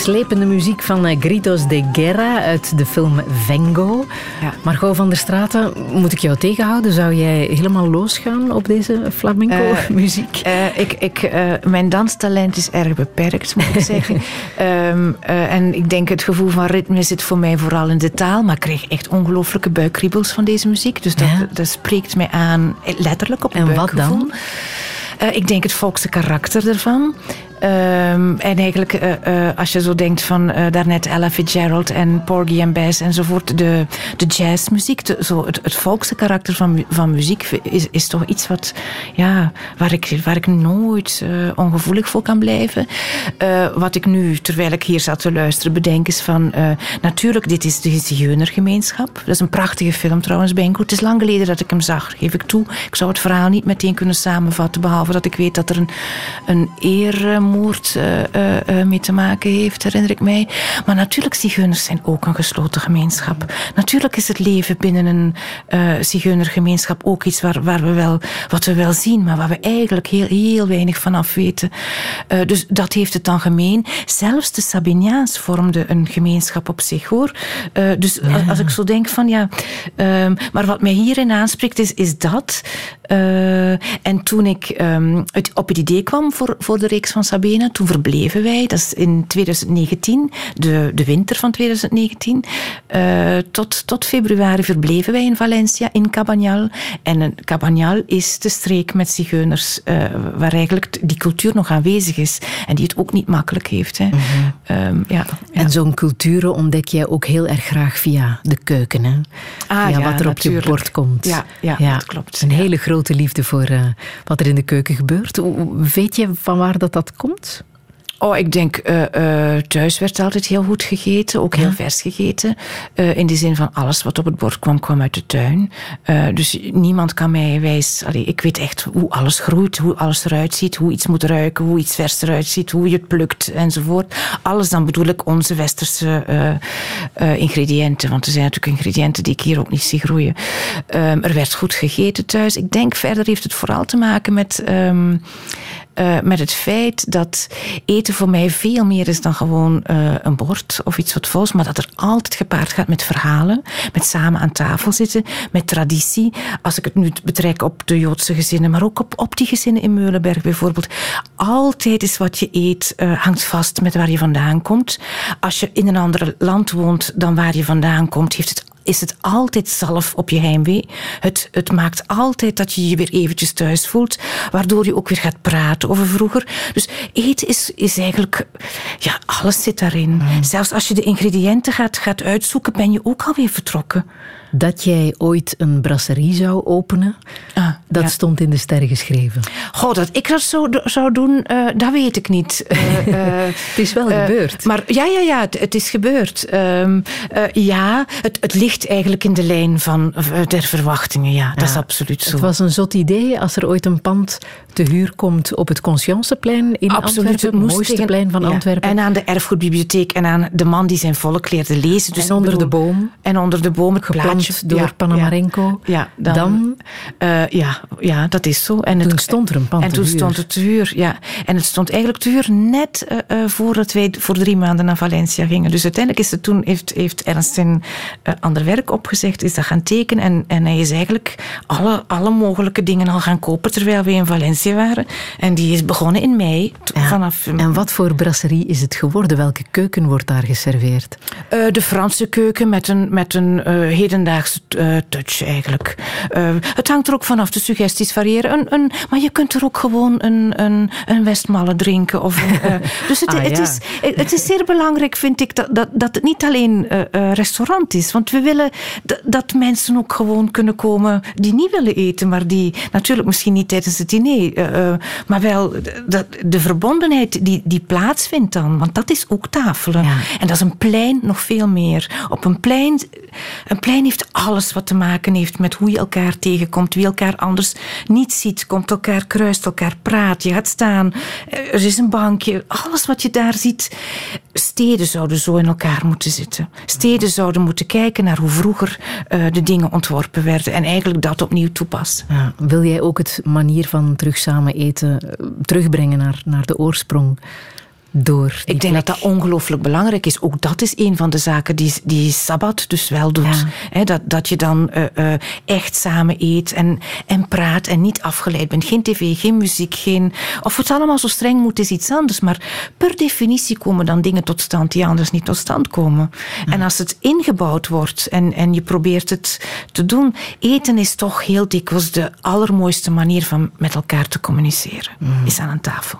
Meeslepende muziek van eh, Gritos de Guerra uit de film Vengo. Ja. Margot van der Straten, moet ik jou tegenhouden? Zou jij helemaal losgaan op deze flamenco-muziek? Eh, ik, ik, eh, mijn danstalent is erg beperkt, moet ik zeggen. Ehm, eh, en ik denk het gevoel van ritme zit voor mij vooral in de taal. Maar ik kreeg echt ongelooflijke buikkriebels van deze muziek. Dus dat, Ja? dat spreekt mij aan, eh, letterlijk op En wat dan? Eh, ik denk het volkse karakter ervan. Ehm, en eigenlijk, eh, eh, als je zo denkt van eh, daarnet Ella Fitzgerald en Porgy and Bess enzovoort, de, de jazzmuziek, zo het, het volkse karakter van, van muziek is, is toch iets wat, ja, waar, ik, waar ik nooit ongevoelig voor kan blijven. Wat ik nu, terwijl ik hier zat te luisteren, bedenk is van, natuurlijk, dit is de Zigeunergemeenschap. Dat is een prachtige film trouwens, Benko. Het is lang geleden dat ik hem zag, geef ik toe. Ik zou het verhaal niet meteen kunnen samenvatten, behalve dat ik weet dat er een, een eermoord eh, eh, eh, mee te maken heeft, herinner ik mij. Maar natuurlijk, Zigeuners zijn ook een gesloten gemeenschap. Natuurlijk is het leven binnen een eh Zigeunergemeenschap ook iets waar, waar we wel, wat we wel zien, maar waar we eigenlijk heel, heel weinig van af weten. Dus dat heeft het dan gemeen. Zelfs de Sabiniaans vormden een gemeenschap op zich, hoor. Dus als, als ik zo denk van, ja... ehm, maar wat mij hierin aanspreekt, is, is dat... en toen ik ehm, het, op het idee kwam voor, voor de reeks van Toen verbleven wij, dat is in 2019, de, de winter van 2019, eh, tot, tot februari verbleven wij in Valencia, in Cabanyal. En een Cabanyal is de streek met zigeuners, eh, waar eigenlijk die cultuur nog aanwezig is en die het ook niet makkelijk heeft. Hè. Ehm, ja, ja. En zo'n culturen ontdek jij ook heel erg graag via de keuken. Hè? Ah, via ja, wat er op natuurlijk. je bord komt. Ja, ja, dat klopt. Een hele grote liefde voor eh, wat er in de keuken gebeurt. Weet je van waar dat, dat komt? Oh, ik denk, eh, eh, thuis werd altijd heel goed gegeten, ook heel vers gegeten. Eh, in de zin van alles wat op het bord kwam, kwam uit de tuin. Dus niemand kan mij wijs... Allee, ik weet echt hoe alles groeit, hoe alles eruit ziet, hoe iets moet ruiken, hoe iets vers eruit ziet, hoe je het plukt enzovoort. Alles dan bedoel ik onze westerse ingrediënten. Want er zijn natuurlijk ingrediënten die ik hier ook niet zie groeien. Ehm, er werd goed gegeten thuis. Ik denk verder heeft het vooral te maken met... ehm, eh, met het feit dat eten voor mij veel meer is dan gewoon eh, een bord of iets wat vols, maar dat er altijd gepaard gaat met verhalen, met samen aan tafel zitten, met traditie. Als ik het nu betrek op de Joodse gezinnen, maar ook op, op die gezinnen in Meulenberg bijvoorbeeld. Altijd is wat je eet eh, hangt vast met waar je vandaan komt. Als je in een ander land woont dan waar je vandaan komt, heeft het is het altijd zalf op je heimwee. Het, het maakt altijd dat je je weer eventjes thuis voelt, waardoor je ook weer gaat praten over vroeger. Dus eten is, is eigenlijk, ja, alles zit daarin. Zelfs als je de ingrediënten gaat, gaat uitzoeken, ben je ook alweer vertrokken. Dat jij ooit een brasserie zou openen, Ah, dat ja. stond in de sterren geschreven. Goh, dat ik dat zou, zou doen, eh, dat weet ik niet. Eh, eh, Het is wel gebeurd. Maar ja, ja, ja, het, het is gebeurd. Ehm, eh, ja, het, het ligt eigenlijk in de lijn van der verwachtingen. Ja, dat is absoluut zo. Het was een zot idee als er ooit een pand te huur komt op het Conscienceplein in Antwerpen. het mooiste tegen- plein van ja, Antwerpen. En aan de erfgoedbibliotheek en aan de man die zijn volk leerde lezen. Dus En onder de boom. En onder de boom plaatje. door Ja, Panamarenko. Ja, dan, Dan? eh, ja, ja, dat is zo. En Toen het, stond er een pand En toen stond het te huur, ja. En het stond eigenlijk te huur net eh, eh, voordat wij voor drie maanden naar Valencia gingen. Dus uiteindelijk is het toen, heeft, heeft Ernst een eh, ander werk opgezegd, is dat gaan tekenen. En, en hij is eigenlijk alle, alle mogelijke dingen al gaan kopen terwijl we in Valencia waren. En die is begonnen in mei. Ja. Vanaf, En wat voor brasserie is het geworden? Welke keuken wordt daar geserveerd? Eh, de Franse keuken met een, met een eh, hedendaagse eh, touch eigenlijk. Het hangt er ook vanaf, de suggesties variëren. Een, een, maar je kunt er ook gewoon een, een, een Westmalle drinken. Of een, dus het, Ah, het, ja. is, het is zeer belangrijk, vind ik, dat, dat, dat het niet alleen restaurant is. Want we willen dat mensen ook gewoon kunnen komen die niet willen eten, maar die natuurlijk misschien niet tijdens het diner, eh, eh, maar wel d- dat, de verbondenheid die, die plaatsvindt dan. Want dat is ook tafelen. Ja. En dat is een plein nog veel meer. Op een plein, een plein heeft alles wat te maken heeft met hoe je elkaar tegenkomt, wie elkaar anders niet ziet, komt elkaar kruist, elkaar praat, je gaat staan, er is een bankje, alles wat je daar ziet. Steden zouden zo in elkaar moeten zitten. Steden zouden moeten kijken naar hoe vroeger eh, de dingen ontworpen werden en eigenlijk dat opnieuw toepassen. Ja, wil jij ook het manier van terug samen eten eh, terugbrengen naar, naar de oorsprong? Door. Ik denk dat dat ongelooflijk belangrijk is. Ook dat is een van de zaken die, die Sabbat dus wel doet. dat, dat je dan uh, uh, echt samen eet en, en praat en niet afgeleid bent. Geen tv, geen muziek, geen... Of het allemaal zo streng moet, is iets anders. Maar per definitie komen dan dingen tot stand die anders niet tot stand komen. En als het ingebouwd wordt en, en je probeert het te doen... Eten is toch heel dikwijls de allermooiste manier van met elkaar te communiceren. Mm. Is aan een tafel.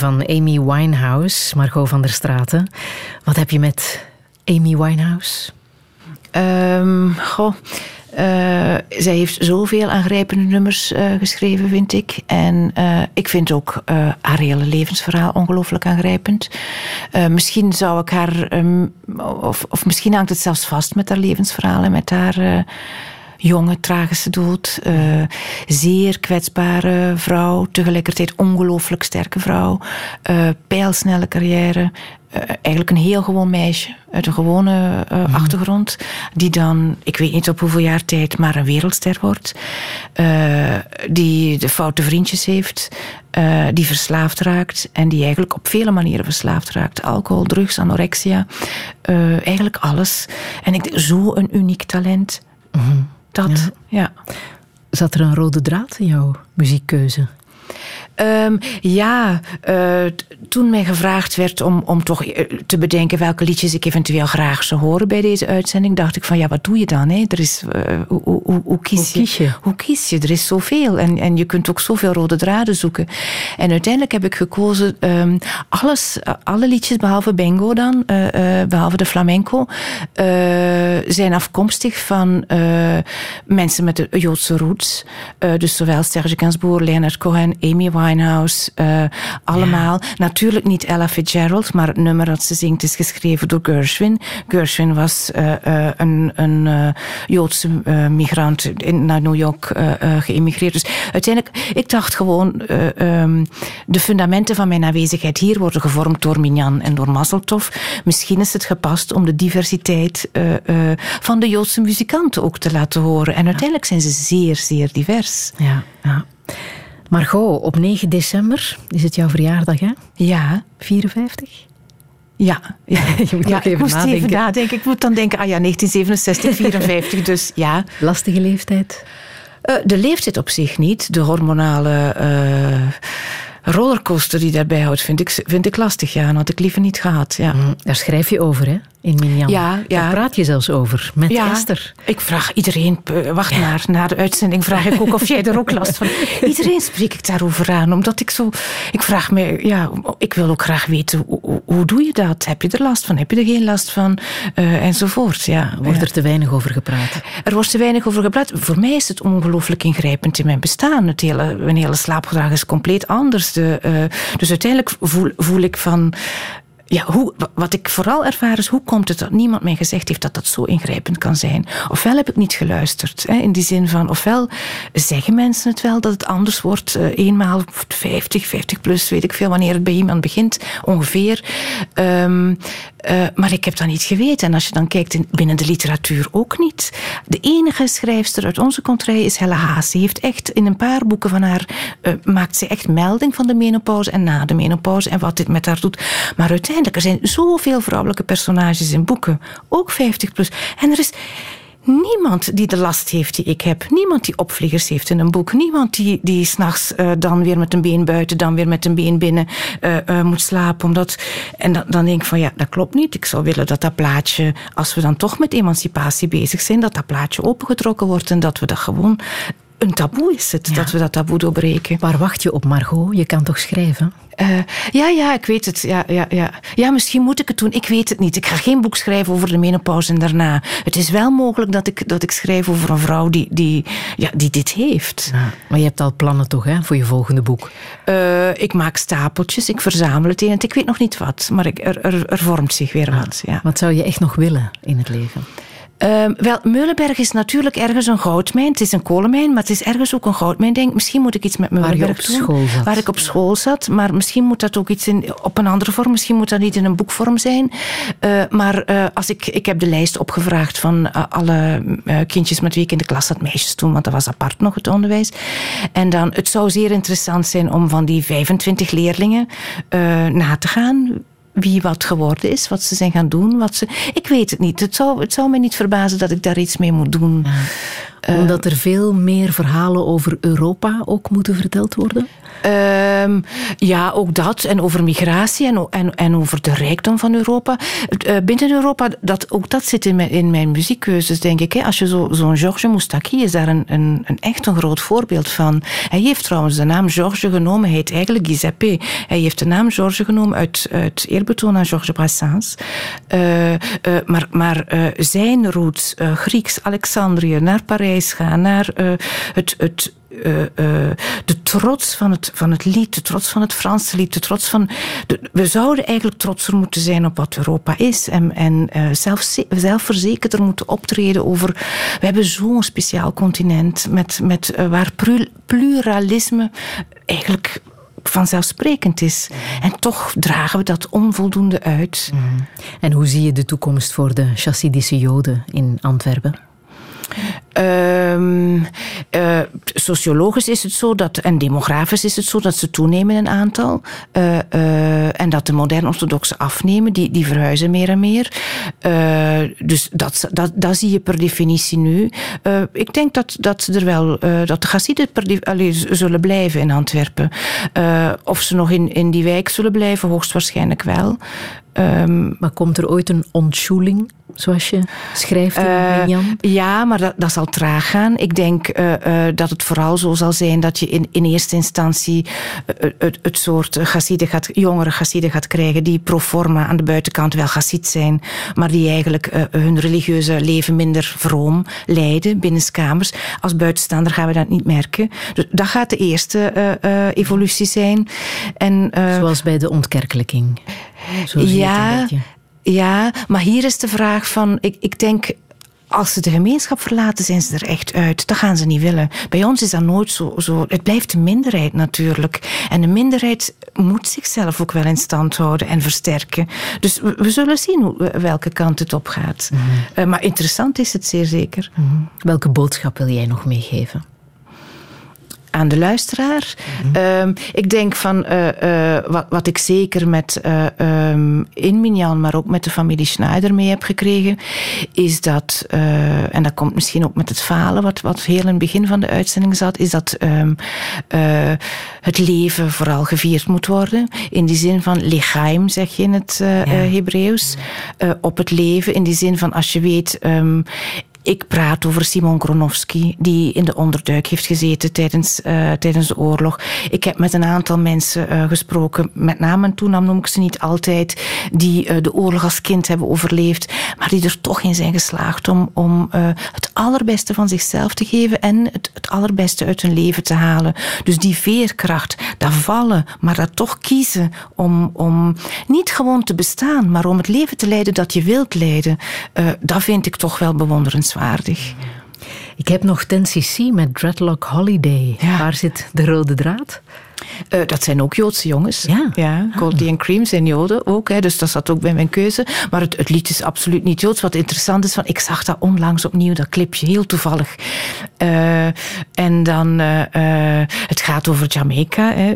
Van Amy Winehouse. Margot van der Straten. Wat heb je met Amy Winehouse? Um, goh. Uh, zij heeft zoveel aangrijpende nummers uh, geschreven, vind ik. En uh, ik vind ook haar hele levensverhaal ongelooflijk aangrijpend. misschien zou ik haar, um, of, of misschien hangt het zelfs vast met haar levensverhaal en met haar jonge, tragische dood. Uh, zeer kwetsbare vrouw, tegelijkertijd ongelooflijk sterke vrouw. Uh, pijlsnelle carrière. Uh, eigenlijk een heel gewoon meisje uit een gewone mm. achtergrond, die dan, ik weet niet op hoeveel jaar tijd, maar een wereldster wordt, die de foute vriendjes heeft, die verslaafd raakt en die eigenlijk op vele manieren verslaafd raakt. Alcohol, drugs, anorexia, eigenlijk alles. En ik zo een uniek talent. Mm dat, ja. Zat er een rode draad in jouw muziekkeuze? Um, ja, uh, toen mij gevraagd werd om, om toch eh, te bedenken welke liedjes ik eventueel graag zou horen bij deze uitzending, dacht ik van ja, wat doe je dan? Hè? Er is, uh, hoe, hoe, hoe, kies hoe, kies je? Hoe kies je? Er is zoveel en, en je kunt ook zoveel rode draden zoeken. En uiteindelijk heb ik gekozen um, alles, alle liedjes behalve Bengo dan, uh, behalve de flamenco, zijn afkomstig van mensen met de Joodse roots. dus zowel Serge Gainsbourg, Leonard Cohen, Amy Winehouse, uh, allemaal. Ja. Natuurlijk niet Ella Fitzgerald, maar het nummer dat ze zingt is geschreven door Gershwin. Gershwin was uh, uh, een, een Joodse migrant in, naar New York geëmigreerd. Dus uiteindelijk, ik dacht gewoon, um, de fundamenten van mijn aanwezigheid hier worden gevormd door Minyan en door Mazeltov. Misschien is het gepast om de diversiteit van de Joodse muzikanten ook te laten horen. En uiteindelijk zijn ze zeer, zeer divers. Ja, ja. Margot, op 9 december is het jouw verjaardag, hè? Ja. 54? Ja, ja. Je moet ja even ik moest nadenken. even nadenken. Ik moet dan denken, ah ja, 1967, 54, dus ja. Lastige leeftijd? Eh, de leeftijd op zich niet. De hormonale eh, rollercoaster die daarbij houdt, vind ik, vind ik lastig. Ja, had ik liever niet gehad. Ja. Hm, Daar schrijf je over, hè? In Minjan. Ja, ja. Daar praat je zelfs over. Met Ja, Esther. Ik vraag iedereen, eh, wacht maar, na de uitzending vraag ik ook of jij er ook last van Iedereen spreek ik daarover aan, omdat ik zo, ik vraag me, ja, ik wil ook graag weten, hoe, doe je dat? Heb je er last van? Heb je er geen last van? Eh, enzovoort, ja. Wordt er te weinig over gepraat? Er wordt te weinig over gepraat. Voor mij is het ongelooflijk ingrijpend in mijn bestaan. Het hele, mijn hele slaapgedrag is compleet anders. De, eh, dus uiteindelijk voel, voel ik van. Ja, hoe, wa- wat ik vooral ervaar is, hoe komt het dat niemand mij gezegd heeft dat dat zo ingrijpend kan zijn? Ofwel heb ik niet geluisterd, hè, in die zin van, ofwel zeggen mensen het wel dat het anders wordt, eh, eenmaal 50, 50 plus, weet ik veel, wanneer het bij iemand begint, ongeveer. Ehm, eh, maar ik heb dat niet geweten. En als je dan kijkt in, binnen de literatuur ook niet. De enige schrijfster uit onze contrij is Helle Haas. Ze heeft echt in een paar boeken van haar... eh, maakt ze echt melding van de menopauze en na de menopauze en wat dit met haar doet. Maar uiteindelijk, er zijn zoveel vrouwelijke personages in boeken. Ook 50 plus. En er is... Niemand die de last heeft die ik heb. Niemand die opvliegers heeft in een boek. Niemand die, die s'nachts uh, dan weer met een been buiten, dan weer met een been binnen uh, uh, moet slapen. Omdat, en dan, dan denk ik van ja, dat klopt niet. Ik zou willen dat dat plaatje, als we dan toch met emancipatie bezig zijn, dat dat plaatje opengetrokken wordt en dat we dat gewoon. Een taboe is het, ja. dat we dat taboe doorbreken. Waar wacht je op, Margot? Je kan toch schrijven? Uh, ja, ja, ik weet het. Ja, ja, ja. ja, misschien moet ik het doen. Ik weet het niet. Ik ga geen boek schrijven over de menopauze en daarna. Het is wel mogelijk dat ik, dat ik schrijf over een vrouw die, die, ja, die dit heeft. Ja, maar je hebt al plannen toch hè, voor je volgende boek? Uh, ik maak stapeltjes, ik verzamel het een. Ik weet nog niet wat, maar ik, er, er, er vormt zich weer wat. Ja. Wat zou je echt nog willen in het leven? Uh, wel, Meulenberg is natuurlijk ergens een goudmijn. Het is een kolenmijn, maar het is ergens ook een goudmijn. Denk, misschien moet ik iets met Meulenberg waar doen. Zat. Waar ik op school zat. Maar misschien moet dat ook iets in, op een andere vorm. Misschien moet dat niet in een boekvorm zijn. Uh, maar uh, als ik, ik heb de lijst opgevraagd van alle kindjes met wie ik in de klas had. Meisjes toen, want dat was apart nog het onderwijs. En dan, het zou zeer interessant zijn om van die 25 leerlingen na te gaan wie wat geworden is, wat ze zijn gaan doen. Wat ze... Ik weet het niet. Het zou, het zou me niet verbazen dat ik daar iets mee moet doen. Ja. Omdat er veel meer verhalen over Europa ook moeten verteld worden? Um, ja, ook dat. En over migratie en, en, en over de rijkdom van Europa. Uh, binnen Europa, dat, ook dat zit in mijn, in mijn muziekkeuzes, denk ik. Hè. Als je zo'n zo Georges Moustaki is daar een, een, echt een groot voorbeeld van. Hij heeft trouwens de naam Georges genomen. Hij heet eigenlijk Giuseppe. Hij heeft de naam Georges genomen uit, uit eerbetoon aan Georges Brassens. Uh, uh, maar maar zijn roots, Grieks, Alexandrië, naar Parijs gaan, naar het, het uh, uh, de trots van het, van het lied, de trots van het Franse lied, de trots van. De, we zouden eigenlijk trotser moeten zijn op wat Europa is en, en uh, zelf, zelfverzekerder moeten optreden over. We hebben zo'n speciaal continent met, met, waar pluralisme eigenlijk vanzelfsprekend is. En toch dragen we dat onvoldoende uit. Mm. En hoe zie je de toekomst voor de Chassidische Joden in Antwerpen? Um, uh, sociologisch is het zo dat, en demografisch is het zo dat ze toenemen in aantal. Uh, uh, en dat de modern-orthodoxen afnemen, die, die verhuizen meer en meer. dus dat, dat, dat zie je per definitie nu. ik denk dat, dat er wel, dat de Hassieden zullen blijven in Antwerpen. of ze nog in, in die wijk zullen blijven, hoogstwaarschijnlijk wel. Um, maar komt er ooit een ontschoeling, zoals je schrijft in uh, Jan? Ja, maar dat, dat zal traag gaan. Ik denk uh, uh, dat het vooral zo zal zijn dat je in, in eerste instantie het, het soort gaat, jongere Hassiden gaat krijgen die pro forma aan de buitenkant wel Hassid zijn, maar die eigenlijk hun religieuze leven minder vroom leiden binnenskamers. Als buitenstaander gaan we dat niet merken. Dus dat gaat de eerste evolutie zijn. En, Zoals bij de ontkerkelijking. Zo ja, ja, maar hier is de vraag van, ik, ik denk, als ze de gemeenschap verlaten, zijn ze er echt uit. Dat gaan ze niet willen. Bij ons is dat nooit zo. zo. Het blijft een minderheid natuurlijk. En de minderheid moet zichzelf ook wel in stand houden en versterken. Dus we, we zullen zien hoe, welke kant het op gaat. Mm -hmm. uh, maar interessant is het zeer zeker. Mm -hmm. Welke boodschap wil jij nog meegeven? Aan de luisteraar. Ehm, ik denk van eh, eh, wat, wat ik zeker met uh, um, in Minjan, maar ook met de familie Schneider mee heb gekregen, is dat, en dat komt misschien ook met het falen, wat, wat heel in het begin van de uitzending zat, is dat um, het leven vooral gevierd moet worden. In die zin van lichaim, zeg je in het ja. Hebreeuws. op het leven, in die zin van als je weet, ik praat over Simon Gronowski, die in de onderduik heeft gezeten tijdens, uh, tijdens de oorlog. Ik heb met een aantal mensen uh, gesproken, met naam en toenam noem ik ze niet altijd, die uh, de oorlog als kind hebben overleefd, maar die er toch in zijn geslaagd om, om het allerbeste van zichzelf te geven en het, het allerbeste uit hun leven te halen. Dus die veerkracht, dat vallen, maar dat toch kiezen om, om niet gewoon te bestaan, maar om het leven te leiden dat je wilt leiden, dat vind ik toch wel bewonderenswaardig. Ik heb nog Ten CC met Dreadlock Holiday. Ja. Waar zit de rode draad? Uh, dat zijn ook Joodse jongens. Ja. ja Goldie en Cream zijn Joden ook. Hè, dus dat zat ook bij mijn keuze. Maar het, het, lied is absoluut niet Joods. Wat interessant is, van, ik zag dat onlangs opnieuw, dat clipje, heel toevallig. Uh, en dan, uh, het gaat over Jamaica. Hè,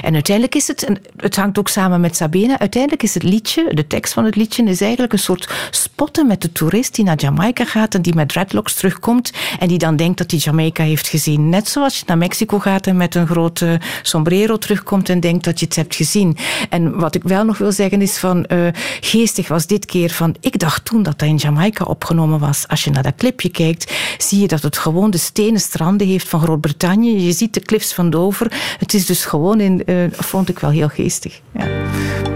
en uiteindelijk is het, en het hangt ook samen met Sabine, uiteindelijk is het liedje, de tekst van het liedje, is eigenlijk een soort spotten met de toerist die naar Jamaica gaat en die met dreadlocks terugkomt en die dan denkt dat hij Jamaica heeft gezien. Net zoals je naar Mexico gaat en met een grote sombrero terugkomt en denkt dat je het hebt gezien. En wat ik wel nog wil zeggen is van uh, geestig was dit keer van ik dacht toen dat dat in Jamaica opgenomen was. Als je naar dat clipje kijkt, zie je dat het gewoon de stenen stranden heeft van Groot-Brittannië. Je ziet de cliffs van Dover. Het is dus gewoon in, uh, vond ik wel heel geestig. Ja.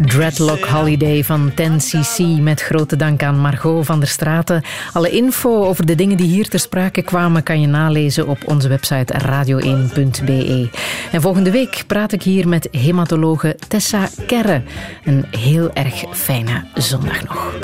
Dreadlock Holiday van 10cc met grote dank aan Margot van der Straten. Alle info over de dingen die hier ter sprake kwamen kan je nalezen op onze website radio1.be. En volgende week praat ik hier met hematologe Tessa Kerre. Een heel erg fijne zondag nog.